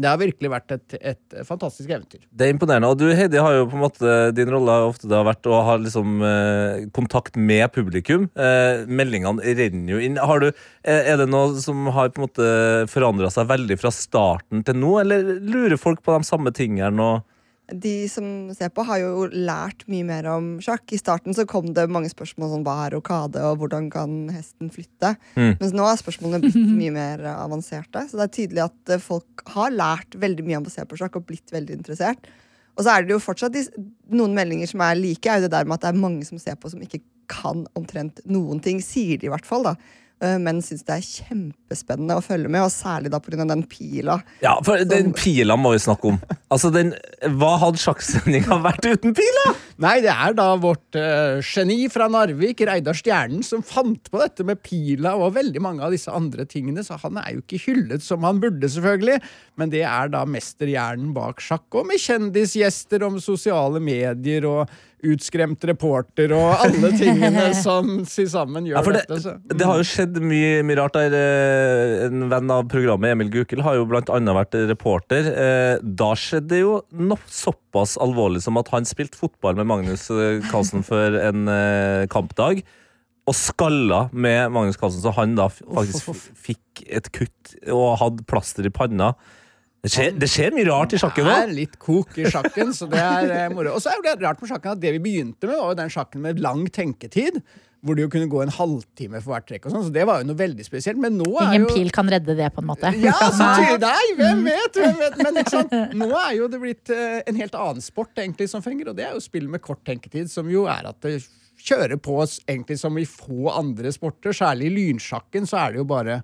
det har virkelig vært et, et fantastisk eventyr. Det er imponerende. Og du Heidi har jo på en måte Din rolle har ofte har vært å ha liksom eh, kontakt med publikum. Eh, meldingene renner jo inn. Du, eh, er det noe som har på en måte forandra seg veldig fra starten til nå, eller lurer folk på de samme tingene? Og De som ser på, har jo lært mye mer om sjakk. I starten så kom det mange spørsmål som hva er rokade, og hvordan kan hesten flytte. Mm. Mens nå er spørsmålene blitt mye mer avanserte. Så det er tydelig at eh, folk har lært veldig mye om å se på sjakk og blitt veldig interessert. Og så er det jo fortsatt de, noen meldinger som er like, er jo det der med at det er mange som ser på som ikke kan omtrent noen ting, sier de i hvert fall, da. Eh, Men syns det er kjempespennende å følge med, og særlig da pga. den pila. ja, for den pila må vi snakke om. Altså, den, Hva hadde sjakksendinga vært uten pila? Nei, det er da vårt uh, geni fra Narvik, Reidar Stjernen, som fant på dette med pila og veldig mange av disse andre tingene, så han er jo ikke hyllet som han burde, selvfølgelig. Men det er da mesterhjernen bak sjakk, og med kjendisgjester om sosiale medier og utskremt reporter og alle tingene som til sammen gjør Ja, det, dette. Så. det har jo skjedd mye, mye rart der. Eh, En venn av programmet, Emil Gukild, har jo annet vært reporter. Eh, Da skjedde det jo noe såpass alvorlig som at han spilte fotball med Magnus eh, Carlsen for en kampdag. Og skalla med Magnus Carlsen, så han da faktisk fikk et kutt og hadde plaster i panna. Det skjer, det skjer mye rart i sjakken Det er litt kok i sjakken, så det er moro. Og så er det rart med sjakken at det vi begynte med, var jo den sjakken med lang tenketid. Hvor det jo kunne gå en halvtime for hvert trekk, og sånn, så det var jo noe veldig spesielt. Men nå er Ingen jo pil kan redde det, på en måte. ja, så Nei, hvem vet, hvem vet? Men ikke sant? nå er jo det blitt eh, en helt annen sport egentlig som fenger, og det er jo spill med kort tenketid, som jo er at det kjører på oss egentlig som i få andre sporter. Særlig i lynsjakken så er det jo bare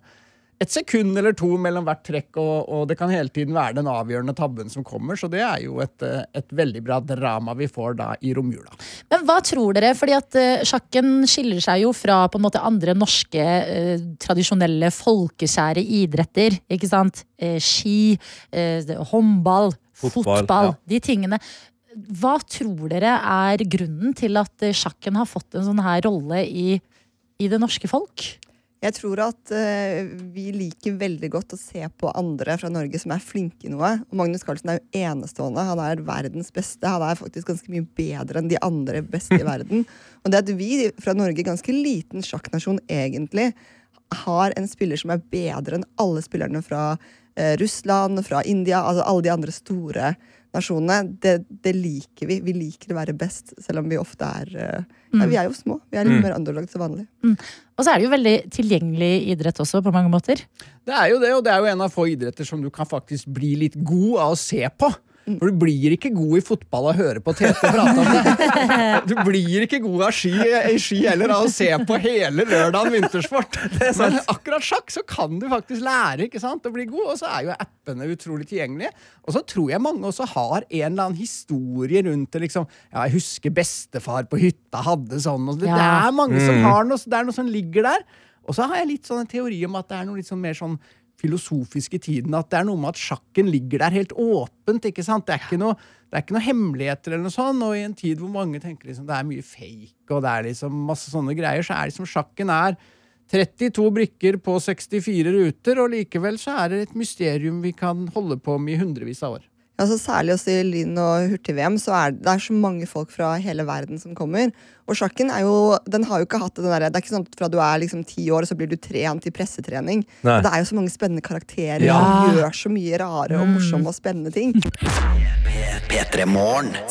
et sekund eller to mellom hvert trekk, og, og det kan hele tiden være den avgjørende tabben som kommer, så det er jo et, eh, et veldig bra drama vi får da i romjula. Men hva tror dere? Fordi at uh, sjakken skiller seg jo fra på en måte andre norske uh, tradisjonelle folkeskjære idretter. Ikke sant? Uh, ski, håndball, Fotball, fotball. ja. De tingene. Hva tror dere er grunnen til at sjakken har fått en sånn her rolle i, i det norske folk? Jeg tror at uh, vi liker veldig godt å se på andre fra Norge som er flinke i noe. Og Magnus Carlsen er jo enestående. Han er verdens beste. Han er faktisk ganske mye bedre enn de andre beste i verden. Og det at vi fra Norge, ganske liten sjakknasjon egentlig, har en spiller som er bedre enn alle spillerne fra uh, Russland, fra India, altså alle de andre store nasjonene, det, det liker vi. Vi liker å være best, selv om vi ofte er eh, ja, Vi er jo små. Vi er litt Mm. mer underlag til vanlig. Og så er det jo veldig tilgjengelig idrett også, på mange måter. Det er jo det, og det er jo en av få idretter som du kan faktisk bli litt god av å se på. For du blir ikke god i fotball av å høre på Tete prate om det. Du blir ikke god av ski, i ski heller av å se på hele lørdagen vintersport. Men akkurat sjakk så kan du faktisk lære ikke sant, å bli god, og så er jo appene utrolig tilgjengelige. Og så tror jeg mange også har en eller annen historie rundt det. liksom, ja, Jeg husker bestefar på hytta hadde sånn. og Det, det er mange som har noe, det er noe som ligger der. Og så har jeg litt sånn en teori om at det er noe litt sånn mer sånn filosofisk i tiden at det er noe med at sjakken ligger der helt åpent. ikke sant? Det er ikke noe, det er ikke noe hemmeligheter eller noe sånt. Og i en tid hvor mange tenker liksom det er mye fake og det er liksom masse sånne greier, så er liksom sjakken er 32 brikker på 64 ruter, og likevel så er det et mysterium vi kan holde på med i hundrevis av år. Altså, særlig også i lyn- og hurtig-VM så er det er så mange folk fra hele verden som kommer. Og sjakken er jo, den har jo ikke hatt den der, Det er ikke sånn at fra du er liksom ti år, så blir du trent i pressetrening. Nei. Og det er jo så mange spennende karakterer Ja. som gjør så mye rare og morsomme og spennende ting.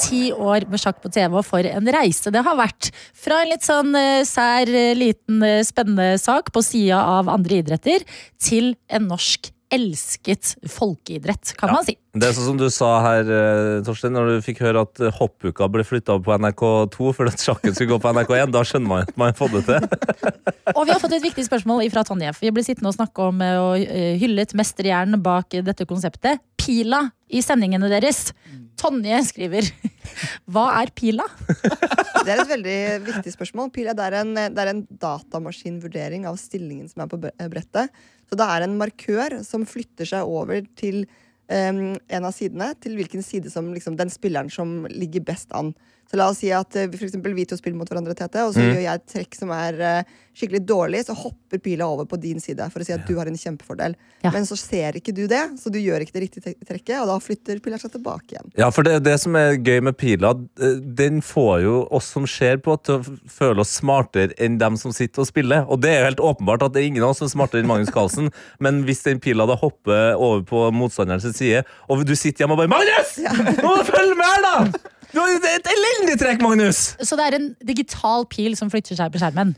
Ti år med sjakk på TV, og for en reise det har vært. Fra en litt sånn eh, sær, eh, liten, eh, spennende sak på sida av andre idretter, til en norsk elsket folkeidrett, kan Ja. man si. Det er sånn som du sa her, eh, Torstein, når du fikk høre at hoppuka ble flytta på NRK2 fordi at sjakken skulle gå på NRK1. Da skjønner man at man har fått det til. Og vi har fått et viktig spørsmål fra Tonje. for Vi ble sittende og snakke om eh, og eh, hyllet mesterhjernen bak dette konseptet. Pila i sendingene deres. Tonje skriver Hva er pila? Det er et veldig viktig spørsmål. Pila det er en, det er en datamaskinvurdering av stillingen som er på brettet. Så det er en markør som flytter seg over til um, en av sidene, til hvilken side som liksom, den spilleren som ligger best an. Så la oss si at uh, for eksempel, vi to spiller mot hverandre, Tete, og så gjør jeg et trekk som er eh, skikkelig dårlig, så hopper pila over på din side for å si at du har en kjempefordel. Ja. Men så ser ikke du det, så du gjør ikke det riktige trekket, og da flytter pila seg tilbake igjen. Ja, for det, det som er gøy med pila, eh, den får jo oss som ser på, til å føle oss smartere enn dem som sitter og spiller. Og det er jo helt åpenbart at det er ingen av oss som er smartere enn Magnus Carlsen, men hvis den pila da hopper over på motstanderens side, og du sitter hjemme og bare Magnus! Nå må du følge med her, da! Du har Det er et elendig trekk, Magnus! Så det er en digital pil som flytter seg på skjermen.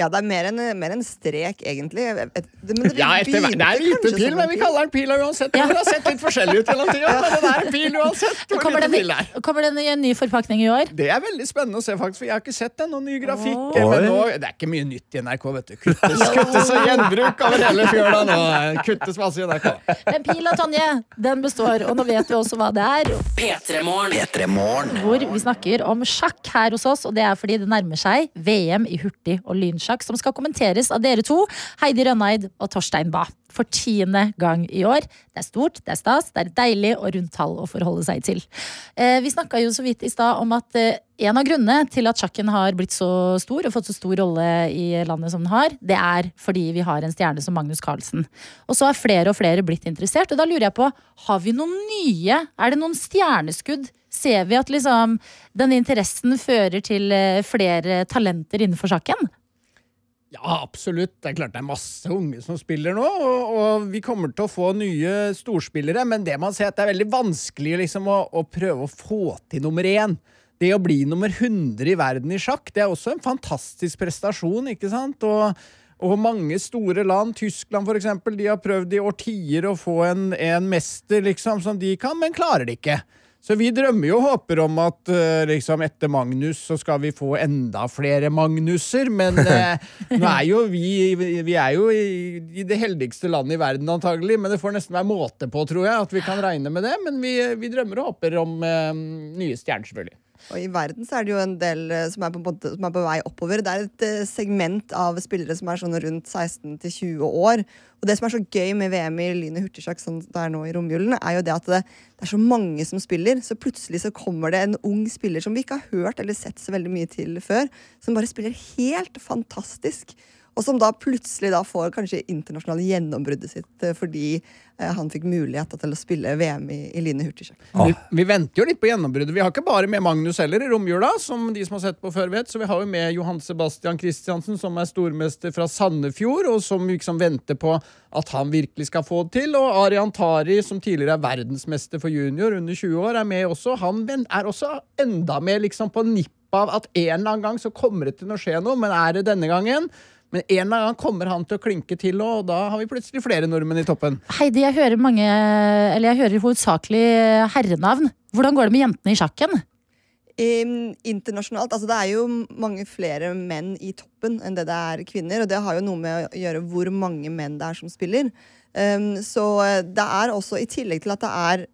Ja, det er mer en, mer en strek, egentlig. Et, det- men det Ja, etter, hvert- det er en liten pil, men vi kaller den pil uansett. Ja. Den har sett litt forskjellig ut gjennom tida, men den er en pil uansett. Kommer den, i- kommer den i en ny forpakning i år? Det er veldig spennende å se, faktisk, for jeg har ikke sett den. Noen ny grafikk. Oh. Men nå, det er ikke mye nytt i NRK, vet du. Kuttes, kuttes og gjenbruk over hele fjøla nå. Kuttes masse i NRK. Men pila, Tonje, den består, og nå vet vi også hva det er. P3 Morgen. P3 Morgen. Hvor vi snakker om sjakk her hos oss, og det er fordi det nærmer seg VM i hurtig- og lynsjakk, som skal kommenteres av dere to, Heidi Rønneid og Torstein Bae. For tiende gang i år. Det er stort, det er stas, det er deilig og rundt tall å forholde seg til. Eh, vi snakka jo så vidt i stad om at eh, en av grunnene til at sjakken har blitt så stor og fått så stor rolle i landet som den har, det er fordi vi har en stjerne som Magnus Carlsen. Og så har flere og flere blitt interessert, og da lurer jeg på, har vi noen nye? Er det noen stjerneskudd? Ser vi at liksom denne interessen fører til eh, flere talenter innenfor sjakken? Ja, absolutt. Det er klart det er masse unge som spiller nå, og, og vi kommer til å få nye storspillere, men det man ser at det er veldig vanskelig liksom, å, å prøve å få til nummer én. Det å bli nummer 100 i verden i sjakk, det er også en fantastisk prestasjon, ikke sant? Og, og mange store land, Tyskland eksempel, de har prøvd i årtier å få en, en mester liksom, som de kan, men klarer det ikke. Så vi drømmer jo og håper om at uh, liksom etter Magnus så skal vi få enda flere Magnuser, men uh, nå er jo vi Vi er jo i, i det heldigste landet i verden antagelig, men det får nesten være måte på, tror jeg, at vi kan regne med det. Men vi, vi drømmer og håper om uh, nye stjerner, selvfølgelig. Og i verden så er det jo en del eh, som er på, som er på vei oppover. Det er et eh, segment av spillere som er sånn rundt 16 til 20 år. Og det som er så gøy med VM i lyn- og hurtigsjakk som det er nå i romjulen, er jo det at det, det er så mange som spiller. Så plutselig så kommer det en ung spiller som vi ikke har hørt eller sett så veldig mye til før, som bare spiller helt fantastisk. Og som da plutselig da får kanskje internasjonale gjennombruddet sitt eh, fordi eh, han fikk mulighet til å spille VM i, i Line og hurtigsjakk. Vi, vi venter jo litt på gjennombruddet. Vi har ikke bare med Magnus heller i romjula, som de som har sett på før vet. Så vi har jo med Johan Sebastian Christiansen, som er stormester fra Sandefjord, og som liksom venter på at han virkelig skal få det til. Og Arian Tari, som tidligere er verdensmester for junior, under 20 år, er med også. Han er også enda mer liksom på nippet av at en eller annen gang så kommer det til å skje noe, men er det denne gangen? Men en eller annen kommer han til å klinke til, og da har vi plutselig flere nordmenn i toppen. Heidi, jeg hører mange, eller jeg hører hovedsakelig herrenavn. Hvordan går det med jentene i sjakken? Um, internasjonalt, altså Det er jo mange flere menn i toppen enn det det er kvinner. Og det har jo noe med å gjøre hvor mange menn det er som spiller. Um, så eh, det er også, i tillegg til at det er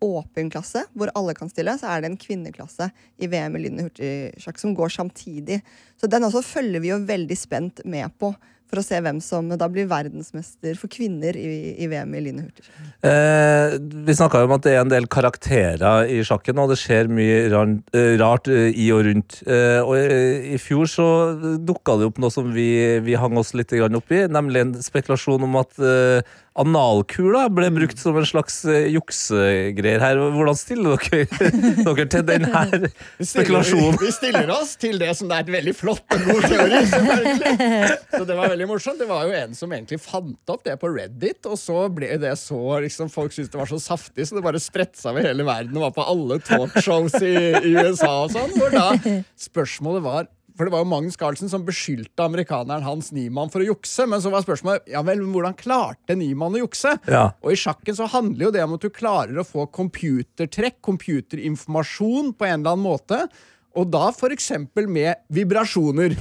åpen klasse, hvor alle kan stille, så er det en kvinneklasse i VM i lynende hurtigsjakk som går samtidig. Så den også følger vi jo veldig spent med på. for å se hvem som da blir verdensmester for kvinner i, i VM i linje hurtigsjakk. Eh, vi snakka om at det er en del karakterer i sjakken, og det skjer mye eh, rart eh, i og rundt. Eh, og i, I fjor så dukka det opp noe som vi, vi hang oss litt opp i, nemlig en spekulasjon om at eh, analkula ble brukt som en slags eh, juksegreier her. Hvordan stiller dere dere til den her spekulasjonen? vi stiller oss til det som det er et veldig flott og god teori. Så det var veldig morsomt. Det var jo en som egentlig fant opp det på Reddit, og så ble det så liksom, Folk syntes det var så saftig, så det bare spredte over hele verden og var på alle talkshows i, i USA og sånn. Hvor da spørsmålet var for det var jo Magnus Carlsen som beskyldte amerikaneren Hans Niemann for å jukse. Men så var spørsmålet ja vel, men hvordan klarte Niemann å jukse? Ja. Og i sjakken så handler jo det om at du klarer å få computertrekk, computerinformasjon på en eller annen måte. Og da eksempel med vibrasjoner.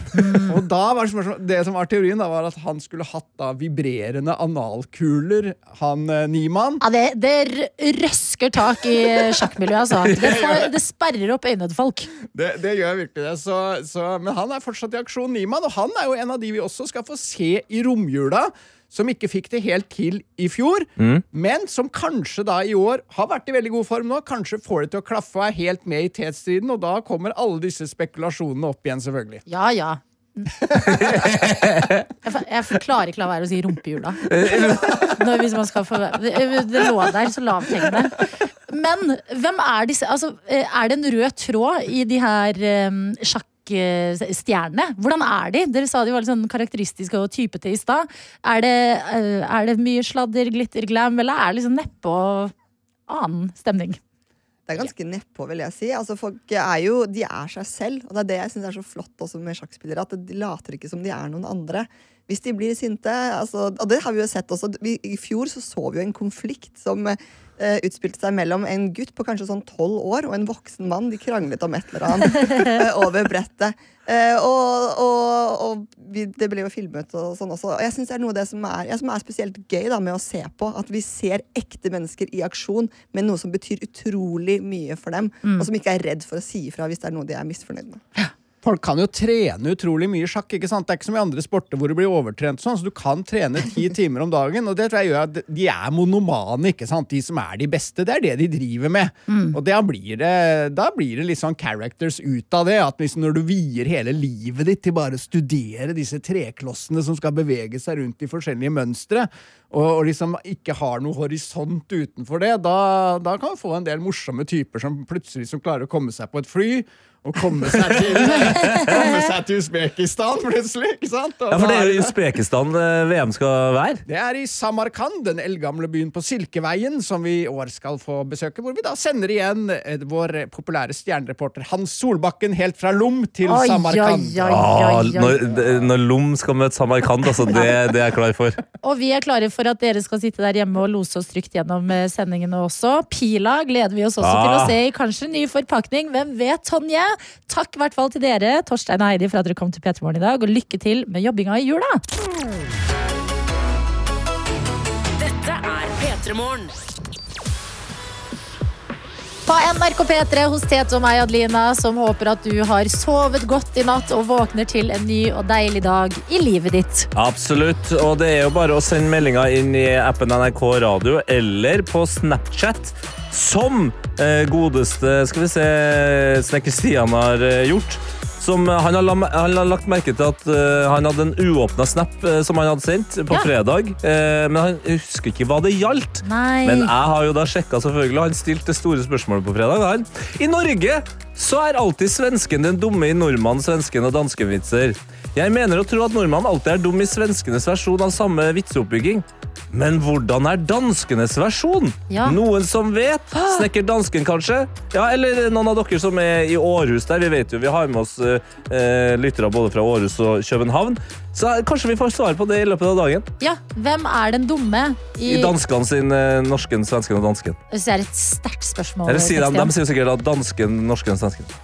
Og da var det, det som var teorien, da var at han skulle hatt da vibrerende analkuler, han eh, Niemann. Ja, det, det røsker tak i sjakkmiljøet, altså. Det, får, det sperrer opp øynene til folk. Det, det gjør virkelig det. Så, så, men han er fortsatt i aksjon, Niemann, og han er jo en av de vi også skal få se i romjula. Som ikke fikk det helt til i fjor, men som kanskje da i år har vært i veldig god form nå. Kanskje får det til å klaffe og er helt med i tetstriden, og da kommer alle disse spekulasjonene opp igjen, selvfølgelig. Ja, ja. Jeg, for, jeg klarer ikke la være å si rumpehjula. Hvis man skal få, det, det lå der så lavthengende. Men hvem er disse altså, Er det en rød tråd i de her um, sjakkstjernene? Hvordan er de? Dere sa de var litt sånn karakteristiske og typete i stad. Er, eh, er det mye sladder, glitter, glam, eller er det liksom og annen stemning? Det er ganske nedpå, vil jeg si. Altså, folk er jo, de er seg selv. Og det er det jeg syns er så flott også med sjakkspillere. At de later ikke som de er noen andre. Hvis de blir sinte altså, Og det har vi jo sett også. I fjor så, så vi jo en konflikt som eh, utspilte seg mellom en gutt på kanskje sånn tolv år og en voksen mann. De kranglet om et eller annet eh, over brettet. Eh, og og, og vi, det ble jo filmet og sånn også. Og jeg syns det er noe av det som er, ja, som er spesielt gøy da, med å se på. At vi ser ekte mennesker i aksjon med noe som betyr utrolig mye for dem. Og som ikke er redd for å si ifra hvis det er noe de er misfornøyd med. Folk kan jo trene utrolig mye sjakk. ikke sant? Det er ikke som i andre sporter hvor du blir overtrent. sånn, så Du kan trene ti timer om dagen. og det tror jeg gjør at De er monomane. ikke sant? De som er de beste. Det er det de driver med. Og da blir, det, da blir det litt sånn characters ut av det. at liksom Når du vier hele livet ditt til bare å studere disse treklossene som skal bevege seg rundt i forskjellige mønstre, og, og liksom ikke har noe horisont utenfor det, da, da kan du få en del morsomme typer som plutselig som klarer å komme seg på et fly. Og komme seg til, komme seg til Usbekistan plutselig. ikke sant? Og Ja, for det er jo i Usbekistan eh, VM skal være. det er i Samarkand, den eldgamle byen på Silkeveien, som vi i år skal få besøke. Hvor vi da sender igjen eh, vår populære stjernereporter Hans Solbakken helt fra Lom til Oi, Samarkand. oi, Ah, oi, oi. når, når Lom skal møte Samarkand, altså, det, det er jeg klar for. Og vi er klare for at dere skal sitte der hjemme og lose oss trygt gjennom eh, sendingene også. Pila gleder vi oss også til å Ah. se i kanskje ny forpakning. Hvem vet, Tonje? Takk i hvert fall til dere, Torstein og Heidi, for at dere kom til P3 Morgen i dag. Og lykke til med jobbinga i jula! Dette er P3 Morgen. På NRK P3 hos Tete og meg, Adelina, som håper at du har sovet godt i natt og våkner til en ny og deilig dag i livet ditt. Absolutt. Og det er jo bare å sende meldinger inn i appen NRK Radio eller på Snapchat, som eh, godeste skal vi se, Snekker Stian har eh, gjort. Som, eh, han, har, han har lagt merke til at uh, han hadde en uåpna snap uh, som han hadde sendt på Ja. fredag. Uh, men han husker ikke hva det gjaldt. Nei. Men jeg har jo da sjekka, selvfølgelig. og Han stilte det store spørsmålet på fredag. Han. I Norge så er alltid svensken den dumme i nordmann, svensken og dansken-vitser. Jeg mener å tro at nordmannen alltid er dum i svenskenes versjon av samme vitseoppbygging. Men hvordan er danskenes versjon? Ja. Noen som vet? Snekker dansken, kanskje? Ja, Eller noen av dere som er i Århus der. Vi vet jo, vi har med oss eh, lyttere både fra Århus og København. Så kanskje vi får svar på det i løpet av dagen. Ja, hvem er den dumme i, I danskene sin eh, norsken, svensken og dansken. Det er et sterkt spørsmål. Eller sier de, de sier sikkert at dansken, norsken, og svensken.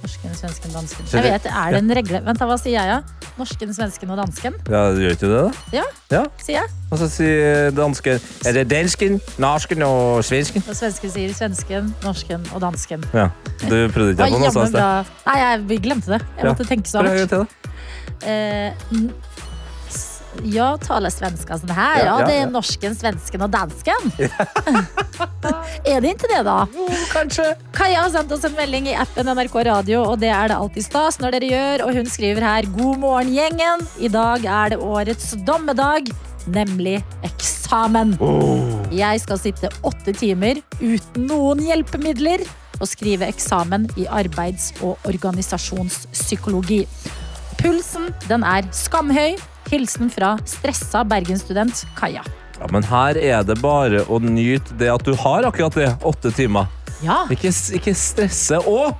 Norsken, svensken, dansken. Jeg vet, Er det en regle? Vent, da, hva sier jeg, ja? Norsken, svensken og dansken? Ja, gjør ikke det, da? Ja, Ja. sier jeg. Og så sier dansken Er det dansken, norsken og svensken? Og svensken sier svensken, norsken og dansken. Ja. Du prøvde ikke på noe sånt? Nei, jeg glemte det. Jeg Ja. måtte tenke så hardt. da. Eh, Ja, taler svenska sånn her. Ja, Ja, ja, det er norsken, svensken og dansken. er det ikke det, da? Jo, Kanskje. Kaja har sendt oss en melding i appen NRK Radio, og det er det alltid stas når dere gjør. Og hun skriver her God morgen, gjengen. I dag er det årets dommedag, nemlig eksamen. Jeg skal sitte åtte timer uten noen hjelpemidler og skrive eksamen i arbeids- og organisasjonspsykologi. Pulsen den er skamhøy. Hilsen fra stressa bergensstudent Kaja. Ja, men her er det bare å nyte det at du har akkurat det. Åtte timer. Ja, Ikke, ikke stresse. Og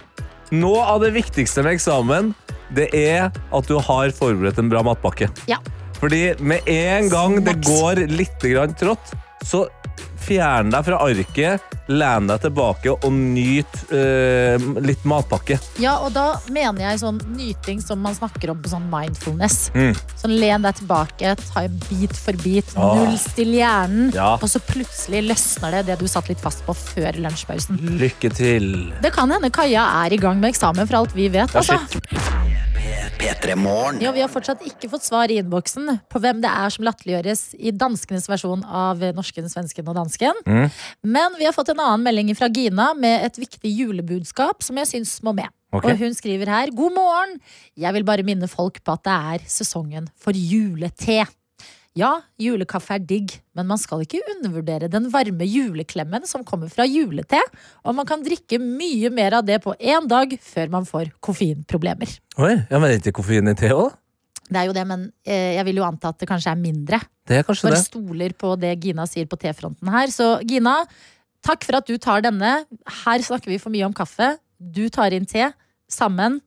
noe av det viktigste med eksamen, det er at du har forberedt en bra matpakke. ja. Fordi med en gang det går litt grann trått, så Fjerne deg fra arket, Lene deg tilbake og nyt eh, litt matpakke. Ja, og da mener jeg sånn nyting som man snakker om på sånn mindfulness. Mm. Sånn len deg tilbake, ta bit for bit, ah. nullstill hjernen, ja. og så plutselig løsner det det du satt litt fast på før lunsjpausen. Lykke til. Det kan hende Kaja er i gang med eksamen for alt vi vet, altså. Ja, ja, vi har fortsatt ikke fått svar i innboksen på hvem det er som latterliggjøres i danskenes versjon av norsken, svensken og dansken. Mm. Men vi har fått en annen melding fra Gina med et viktig julebudskap som jeg syns må med. Okay. Og hun skriver her God morgen! Jeg vil bare minne folk på at det er sesongen for julete. Ja, julekaffe er digg, men man skal ikke undervurdere den varme juleklemmen som kommer fra julete. Og man kan drikke mye mer av det på én dag før man får koffeinproblemer. Oi, ja, men er ikke koffein i te òg? Det er jo det, men eh, jeg vil jo anta at det kanskje er mindre. Det er kanskje for det. stoler på det Gina sier på T-fronten her. Så Gina, takk for at du tar denne. Her snakker vi for mye om kaffe. Du tar inn te. Sammen.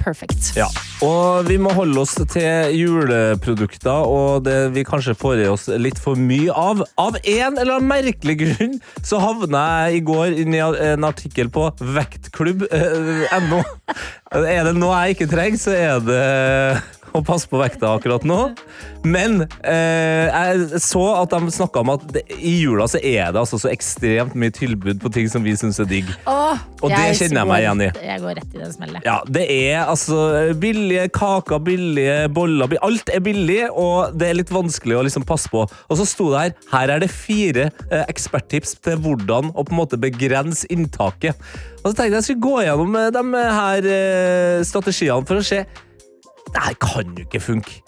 Perfect. Ja. Og vi må holde oss til juleprodukter og det vi kanskje får i oss litt for mye av. Av en eller annen merkelig grunn så havna jeg i går inn i en artikkel på vektklubb.no. Er det noe jeg ikke trenger, så er det å passe på vekta akkurat nå. Men eh, jeg så at de snakka om at det, i jula så er det altså så ekstremt mye tilbud på ting som vi syns er digg. Åh, Og det kjenner jeg meg igjen i. Jeg går rett i den smellet. Ja, det er altså billige kaker, billige boller. Alt er billig, og det er litt vanskelig å liksom passe på. Og så sto det her her er det fire eh, eksperttips til hvordan å på en måte begrense inntaket. Og så tenkte jeg jeg skulle gå gjennom eh, de her eh, strategiene for å se det her kan jo ikke funke.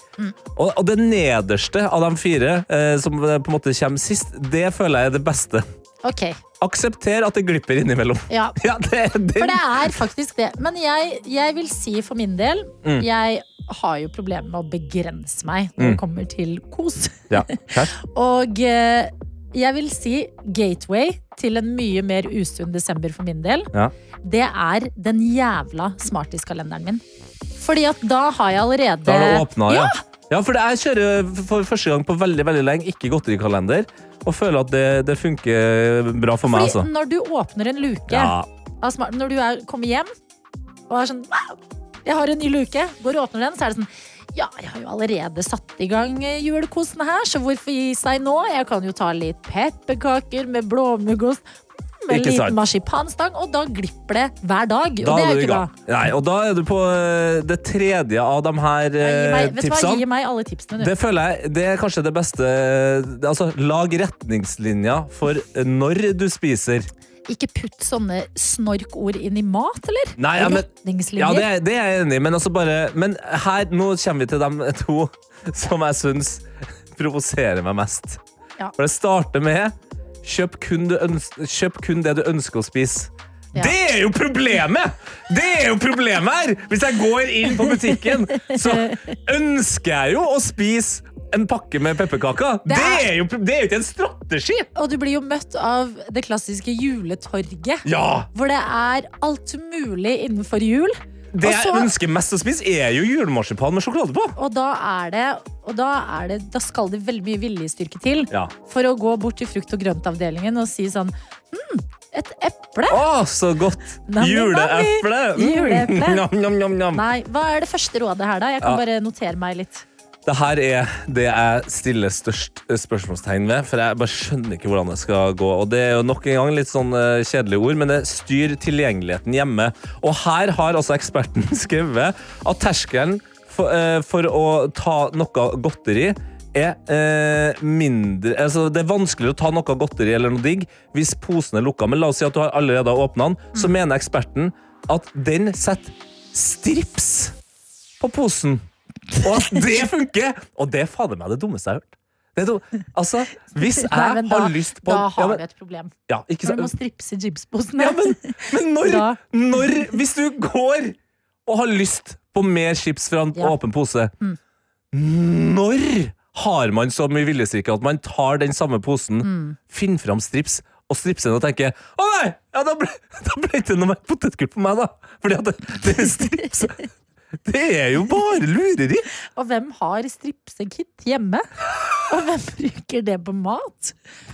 Og, og det nederste av de fire, eh, som eh, på en måte kommer sist, det føler jeg er det beste. Ok, Aksepter at det glipper innimellom. ja. Ja, det, det, For det er faktisk det. Men jeg, jeg vil si for min del Mm. Jeg har jo problemer med å begrense meg når det Mm. kommer til kos. ja. Og eh, jeg vil si gateway til en mye mer usunn desember for min del. Ja. Det er den jævla smartiskalenderen min. Fordi at da har jeg allerede Da har du åpna, ja. Ja! ja. for jeg kjører for første gang på veldig veldig lenge ikke godterikalender. Og føler at det, det funker bra for meg. Fordi altså. når du åpner en luke Ja. smart, Når du er, kommer hjem og er sånn Jeg har en ny luke. Går og åpner den, så er det sånn ja, jeg har jo allerede satt i gang julekosen her, så hvorfor gi seg nå? Jeg kan jo ta litt pepperkaker med blåmuggost. Med Ikke litt marsipanstang, og da glipper det hver dag. Da og det er jo ikke bra. Nei, og da er du på eh, det tredje av de her Nei, Gi eh, meg, vet du hva, gi meg alle tipsene, du. Det føler jeg det er kanskje det beste Altså, lag retningslinjer for når du spiser. Ikke putt sånne snorkord inn i mat, eller? Nei, ja, men- Ja, det, det er jeg enig i, men altså bare Men her, nå kommer vi til de to som jeg syns provoserer meg mest. Ja. For det starter med kjøp kun, du øns kjøp kun det du ønsker å spise. Ja. Det er jo problemet! Det er jo problemet her! Hvis jeg går inn på butikken, så ønsker jeg jo å spise en pakke med pepperkaker. Det Det er- jo, det er ikke en strategi! Og du blir jo møtt av det klassiske juletorget. Ja! Hvor det er alt mulig innenfor jul. Det jeg ønsker mest å spise, er jo julemarsipan med sjokolade på. Og da er det da, er det, da skal det veldig mye viljestyrke til Ja. for å gå bort til frukt- og grøntavdelingen og si sånn Hm, et eple? Å, så godt! Juleeple! Mm. Juleeple. Nam, nam, nam, nam. Nei, hva er det første rådet her, da? Jeg kan Ja. bare notere meg litt. Det her er det jeg stiller størst eh, spørsmålstegn ved, for jeg bare skjønner ikke hvordan det skal gå. Og det er jo nok en gang litt sånn eh, kjedelige ord, men det styr tilgjengeligheten hjemme. Og her har altså eksperten skrevet at terskelen for, eh, for å ta noe godteri er eh, mindre altså Det er vanskeligere å ta noe godteri eller noe digg hvis posen er lukka. Men la oss si at du har allerede har åpna den, så mener eksperten at den setter strips på posen. Og at det funker! Og det er fader meg det dummeste jeg har hørt. Altså, hvis jeg Nei, da, har lyst på Da ja, har men, du et problem. ja, ikke For du må stripse chipsposene. Ja, men, men når, når Hvis du går og har lyst på mer chips fra en Ja. åpen pose, Mm. når har man så mye viljestyrke at man tar den samme posen, Mm. finner fram strips og stripser den og tenker Å nei! Ja, da ble, da ble det noe potetgull på meg, da. Fordi at det, det er strips. Det er jo bare lureri! Og hvem har stripsekit hjemme? Og hvem bruker det på mat?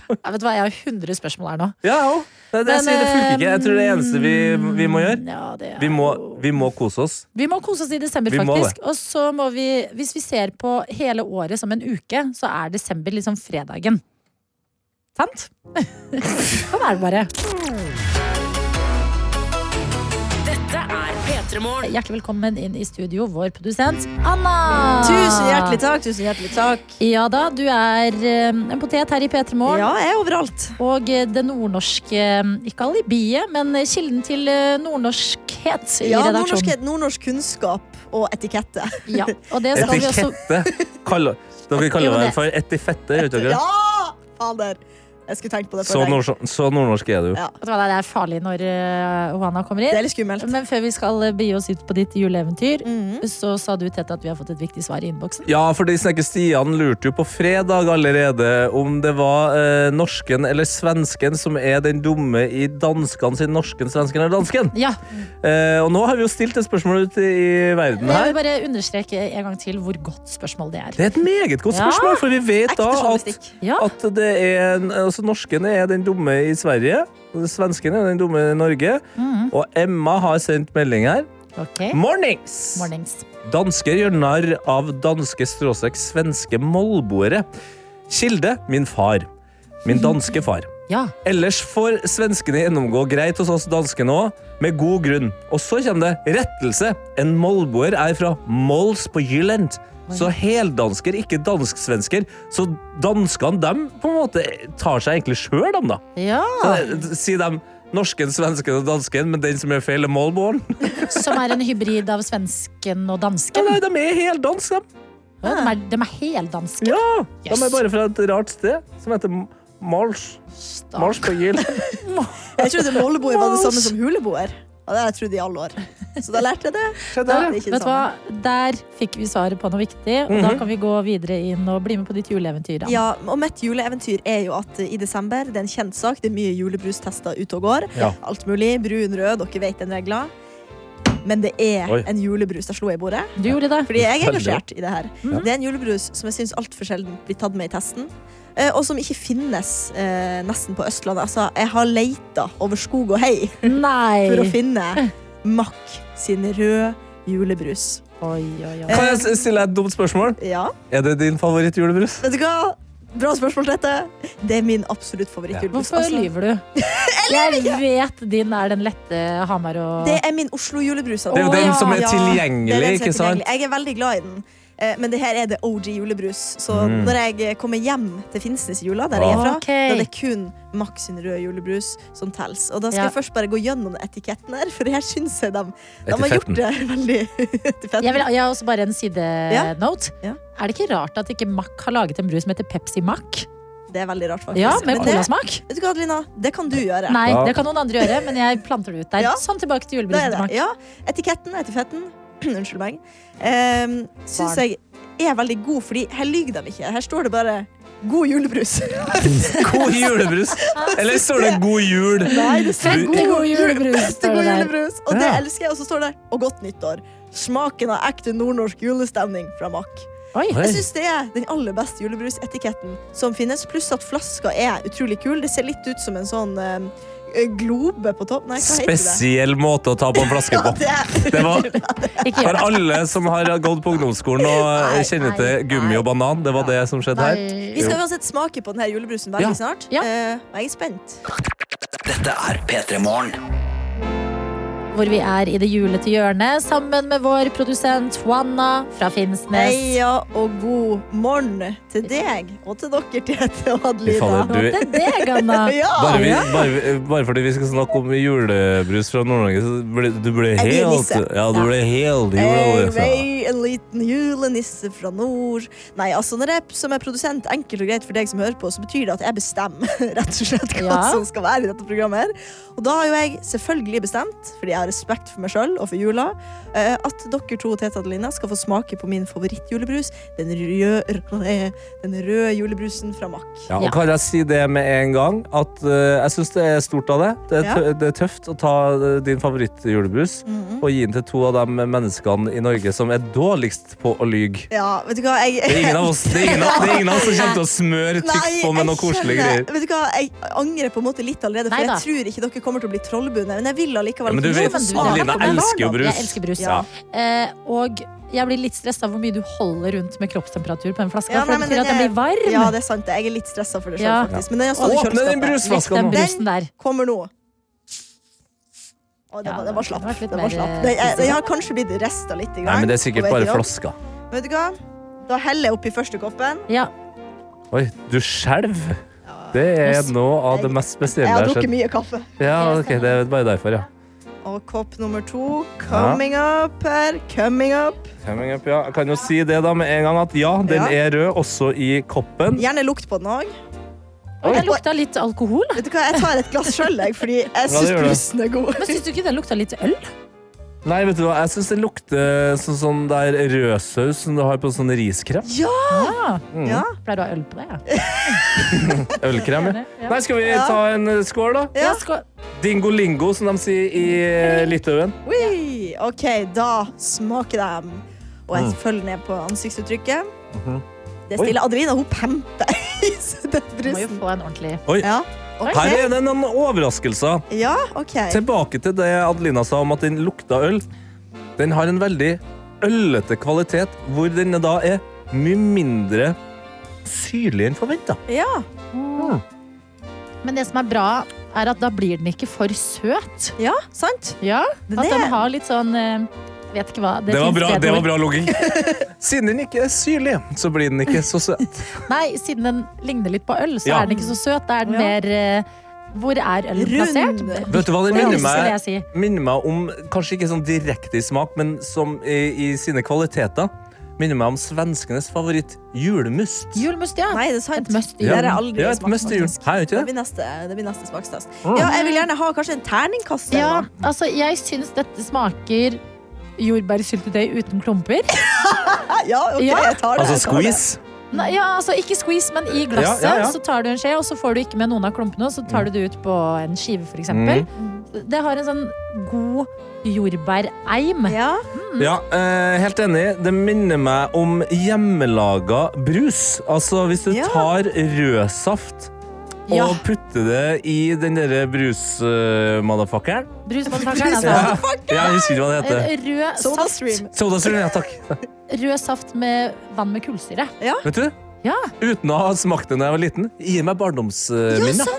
Jeg vet hva, jeg har 100 spørsmål her nå. Ja, jo. Det, det, Men, sier det funker ikke. Jeg tror det eneste vi, vi må gjøre Ja, det er Vi må, vi må kose oss. Vi må kose oss i desember, faktisk. Og så må vi, hvis vi ser på hele året som en uke, så er desember liksom fredagen. Sant? sånn er det bare. P3 Morgen. Hjertelig velkommen inn i studio, vår produsent Anna. Tusen hjertelig takk. tusen hjertelig takk Ja da, du er eh, en potet her i P3 Morgen. Ja, jeg er overalt. Og eh, det nordnorske, eh, ikke alibiet, men eh, kilden til eh, nordnorskhet i Ja, redaksjonen. nordnorsk, kunnskap og etikette. Ja, og det skal vi også Etikette. Kaller, dere kaller det det- for etifette, gjør dere? Ja! Fader. Jeg skulle tenkt på det Så, før. nord, så nordnorsk er du. Ja. Vet du hva, Det er farlig når uh, Johanna kommer inn. Det er litt skummelt. Men før vi skal eh, begi oss ut på ditt juleeventyr, Mhm. så sa du Tete at vi har fått et viktig svar i innboksen. Ja, fordi Snekker Stian lurte jo på fredag allerede om det var eh, norsken eller svensken som er den dumme i danskene sin norsken, svensken eller dansken. Ja, Eh, og nå har vi jo stilt et spørsmål ut i verden her. Jeg vil bare understreke en gang til hvor godt spørsmål det er. Det er et meget godt Ja. spørsmål, for vi vet da at. Ja, at det er en, altså norsken er den dumme i Sverige, Svenskene svensken er den dumme i Norge. Mm. Og Emma har sendt melding her. ok. Mornings! Mornings. Dansker gjør narr av danske stråstrek svenske målboere. Kilde min far. Min danske far. Ja. Ellers får svenskene gjennomgå greit hos oss danskene òg, med god grunn. Og så kommer det rettelse. En målboer er fra Mols på Jylland. Så heldansker, ikke dansk-svensker. Så danskene dem på en måte tar seg egentlig sjøl, dem, da. ja. Så, eh, Si dem norsken, svensken og dansken, men den som gjør feil, er målbåren. Som er en hybrid av svensken og Ja, dansken. nei, de er heldanske, de. Ja, de, er, de er heldanske. Ja, de er bare fra et rart sted som heter Mals. Mals på Gil. Jeg trodde måleboer var det samme som huleboer. Og det har jeg trodd i alle år. Så da lærte jeg det. Da, Det er det vet hva? Der fikk vi svaret på noe viktig, og da kan vi gå videre inn og bli med på ditt juleeventyr. da. Ja, og mitt juleeventyr er jo at i desember, det er en kjent sak, det er mye julebrustester ute og går. Ja. Alt mulig. Brun, rød, dere vet den regla. Men det er Oi. en julebrus. Der slo jeg i bordet. Du gjorde det. Fordi jeg er engasjert i det her. Mhm. Det er en julebrus som jeg syns altfor sjelden blir tatt med i testen. eh, Og som ikke finnes eh, nesten på Østlandet. Altså, jeg har leita over skog og hei Nei! for å finne Mack sin røde julebrus. Oi, oi, oi. Kan jeg stille deg et dumt spørsmål? Ja, Er det din favorittjulebrus? vet du hva? Bra spørsmål, dette. Det er min absolutt favorittjulebrus. Hvorfor Altså, lyver du? Jeg vet din er den lette Hamar og det er min Oslo-julebrus. Det er jo den ja. som er Ja, er tilgjengelig, den som er ikke sant? tilgjengelig. Jeg er veldig glad i den. Eh, Men det her er det OG julebrus. Så Mm. når jeg kommer hjem til Finnsnes i jula, der jeg er fra, okay. da er det kun Max sin røde julebrus som telles. Og da skal Ja. jeg først bare gå gjennom etiketten her, for her syns jeg de, de har gjort det veldig jeg, vil, jeg har også bare en sidenote. Ja. Er det ikke rart at ikke Mack har laget en brus som heter Pepsi Mack? Det er veldig rart, faktisk. Ja, med colasmak? vet du hva, Adelina? Det kan du gjøre. Nei, Ja. det kan noen andre gjøre, men jeg planter det ut der. Ja. Sånn tilbake til julebrusen til. Mack. Ja, etiketten, etiketten, unnskyld meg, um, syns jeg er veldig god, fordi her lyver de ikke. Her står det bare 'god julebrus'. God julebrus! Eller står det God jul? Nei, det står god julebrus, god julebrus. Og det elsker jeg. Og så står det 'og godt nyttår'. Smaken av ekte nordnorsk julestemning fra Mack. Oi. Jeg syns det er den aller beste julebrusetiketten som finnes. Pluss at flaska er utrolig kul. Det ser litt ut som en sånn eh, globe på topp. Nei, hva heter det? Spesiell måte å ta på en flaske Ja, på. det Det var for alle som har gått på ungdomsskolen og kjenner til gummi og banan. Det var det som skjedde her. Vi skal uansett smake på denne julebrusen veldig snart. Ja. Eh, jeg er spent. Dette er P3 Morgen. Hvor vi er i det julete hjørnet sammen med vår produsent Juana fra Finnsnes. Heia og god morgen til deg og til dere, Tete og Adelina. du- Og til deg, Anna. Ja. Bare, vi, bare, bare fordi vi skal snakke om julebrus fra Nord-Norge, så ble du ble helt. Ja, du ble helt vei en liten julenisse fra nord. Nei, altså Når jeg som er produsent, enkelt og greit for deg som hører på, så betyr det at jeg bestemmer rett og slett hva Ja. som skal være i dette programmet. her Og da har jo jeg selvfølgelig bestemt, fordi jeg har respekt for meg sjøl og for jula, eh, at dere to Tete Adelina skal få smake på min favorittjulebrus. Den røde, den røde julebrusen fra Mack. Ja, og Ja. kan jeg si det med en gang? At uh, jeg syns det er stort av det. Det er, Ja. det er tøft å ta eh, din favorittjulebrus Mhm. og gi den til to av de menneskene i Norge som er dårligst på å lyge. Ja, vet du hva? Jeg, Det er ingen av oss, det er ingen av, det er ingen av oss som kommer til å smøre tykt på med noe koselig greier. Vet du hva, Jeg angrer på en måte litt allerede, for Nei, jeg tror ikke dere kommer til å bli trollbundet. Men jeg vil allikevel Ja, men du vet, du- er elsker jo brus. Jeg elsker brus. Ja. Eh, og jeg blir litt stressa av hvor mye du holder rundt med kroppstemperatur på en flaske. Ja, for det betyr at den den blir varm. Ja, det er sant. Jeg er litt stressa for det sjøl, Ja. faktisk. Men den er Åpne den kjøleskapet. brusflaska Den nå! brusen der. Kommer nå. Å, det, Ja, var, det var slapp. Det var slapp. eh, Det, jeg, har kanskje blitt rista litt. i gang Nei, men det er sikkert bare flaska. Vet du hva? Da heller jeg oppi første koppen. Ja. Oi, du skjelver. Det er noe av det mest Jeg har skjedd. jeg har drukket mye kaffe. Ja, ok, det er bare derfor, ja. Og kopp nummer to coming up her. Coming up. Coming up, ja. Jeg kan jo si det da med en gang at ja, den Ja. er rød også i koppen. Gjerne lukt på den òg. Oi. den lukta litt alkohol. Vet du hva, jeg tar et glass sjøl, fordi jeg Ja, syns brusen er god. Men syns du ikke den lukta litt øl? Nei, vet du hva, jeg syns det lukter sånn, sånn der rødsaus som du har på sånn riskrem. Ja! Ja. Mm. ja. Pleier du å ha øl på det? Ja. Ølkrem, ja. Nei, skal vi Ja. ta en eh, skål, da? ja. skål. Dingolingo, som de sier i eh, Litauen. Oui. OK, da smaker de. Og jeg Mm. følger ned på ansiktsuttrykket. Mhm. Det stiller stille. Adelina hun pemper i den Du må jo få en ordentlig Oi, Ja, ok. her er det noen overraskelser. Ja, OK. Tilbake til det Adelina sa om at den lukta øl. Den har en veldig ølete kvalitet, hvor den da er mye mindre syrlig enn forventa. Ja, Men det som er bra, er at da blir den ikke for søt. ja sant? Ja, At den har litt sånn eh, Vet ikke hva. Det var bra, det var bra logging. Siden den ikke er syrlig, så blir den ikke så søt. Nei, siden den ligner litt på øl, så Ja. er den ikke så søt. Da er den Ja. mer eh, Hvor er ølen plassert? Vet du hva den minner det meg, si. minner meg om? Kanskje ikke sånn direkte i smak, men som i, i sine kvaliteter. Minner meg om svenskenes favoritt, julmust. Julmust, ja. Nei, det er sant. Et must i Det har julen. jeg aldri Ja, et smakt, must i jul. Hei, ikke Det det? blir neste, det blir neste smakstest. Mm. Ja, jeg vil gjerne ha kanskje en terningkast. Ja, altså, jeg syns dette smaker jordbærsyltetøy uten klumper. ja, ok, Ja. jeg tar det. Altså jeg tar det. squeeze. Nei, ja, altså Ikke squeeze, men i glasset. Ja, ja, ja. Så tar du en skje, og så får du ikke med noen av klumpene. Og så tar du det ut på en skive, f.eks. Mm. Det har en sånn god jordbæreim. Ja. Ja, eh, helt enig. Det minner meg om hjemmelaga brus. Altså hvis du Ja. tar rødsaft Ja. og putte det i den derre brus-motherfuckeren. Brusmannfakeren, Brus- altså. Jeg husker ikke hva det heter. Rød Soda saft, Stream. Sodastream, ja takk. rød saft med vann med kullsyre. Vet du? Ja. Uten å ha smakt det da jeg var liten. Gir meg barndomsminner.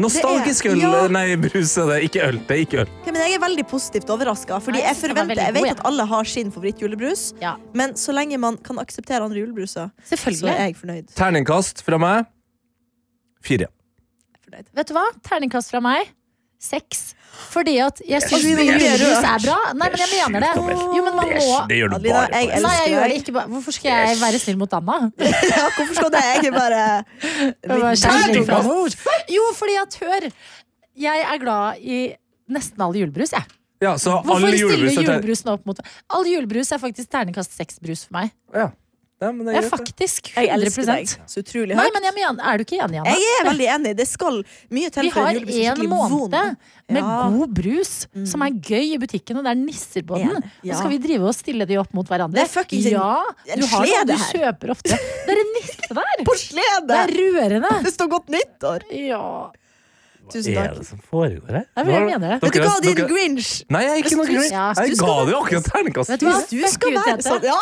Nostalgisk øl. Ja. Nei, brus er det. Ikke øl. Det er ikke øl. Okay, men jeg er veldig positivt overraska. Fordi Nei, jeg forventer, jeg vet god, at alle har sin favorittjulebrus. Ja. Men så lenge man kan akseptere andre julebruser, så er jeg fornøyd. Terningkast fra meg fire. Fornøyd. Vet du hva? Terningkast fra meg seks. Fordi at jeg syns det er er bra. Nei, men jeg mener det. Jo, men man må Det gjør du bare jeg for. elsker Nei, jeg gjør det ikke bare Hvorfor skal jeg være snill mot Anna? Ja, hvorfor skal det? Jeg bare Terningkast. Jo, fordi at hør Jeg er glad i nesten all julebrus, jeg. Ja, så Hvorfor stiller julebrus er julebrusen opp mot All julebrus er faktisk terningkast seks-brus for meg. Ja. Ja, men det Ja, er faktisk. Jeg 100 elsker deg så utrolig Nei, men jeg mener, Er du ikke enig, Anna? Jeg er veldig enig. Det skal mye til Vi for har en julebrus har en måned vond. med Ja. god brus som er gøy i butikken, og det er nisser på den. Ja. Og skal vi drive og stille de opp mot hverandre? Det er fuckings en- ja, du har noe du kjøper ofte. Det er en nisse der! På Det er rørende. Det står godt nyttår. Ja. Tusen takk. Hva er det som foregår her? Jeg, mener det. Vet du hva, din dere... grinch! Nei, jeg er ikke noe grinch. jeg ga det jo akkurat terningkast. Vet du hva, du skal være sånn. Ja,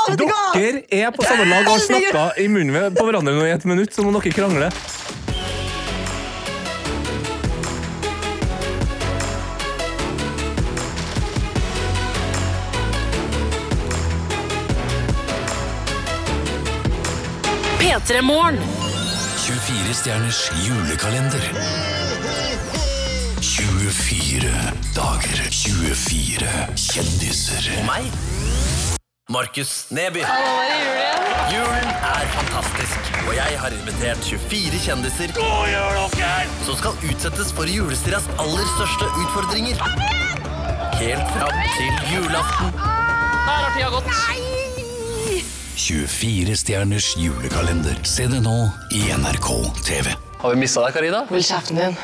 dere er på samme lag og har snakka i munnen på hverandre nå i et minutt, så må dere krangle. Petremorne 24 stjerners julekalender. 24 dager, 24 kjendiser. Og meg, Markus Neby. Julen er fantastisk, og jeg har invitert 24 kjendiser som skal utsettes for julestiras aller største utfordringer. Helt fram til julaften. 24 stjerners julekalender. Se det nå i NRK TV. Har vi mista deg, Karina? Vil kjeften din.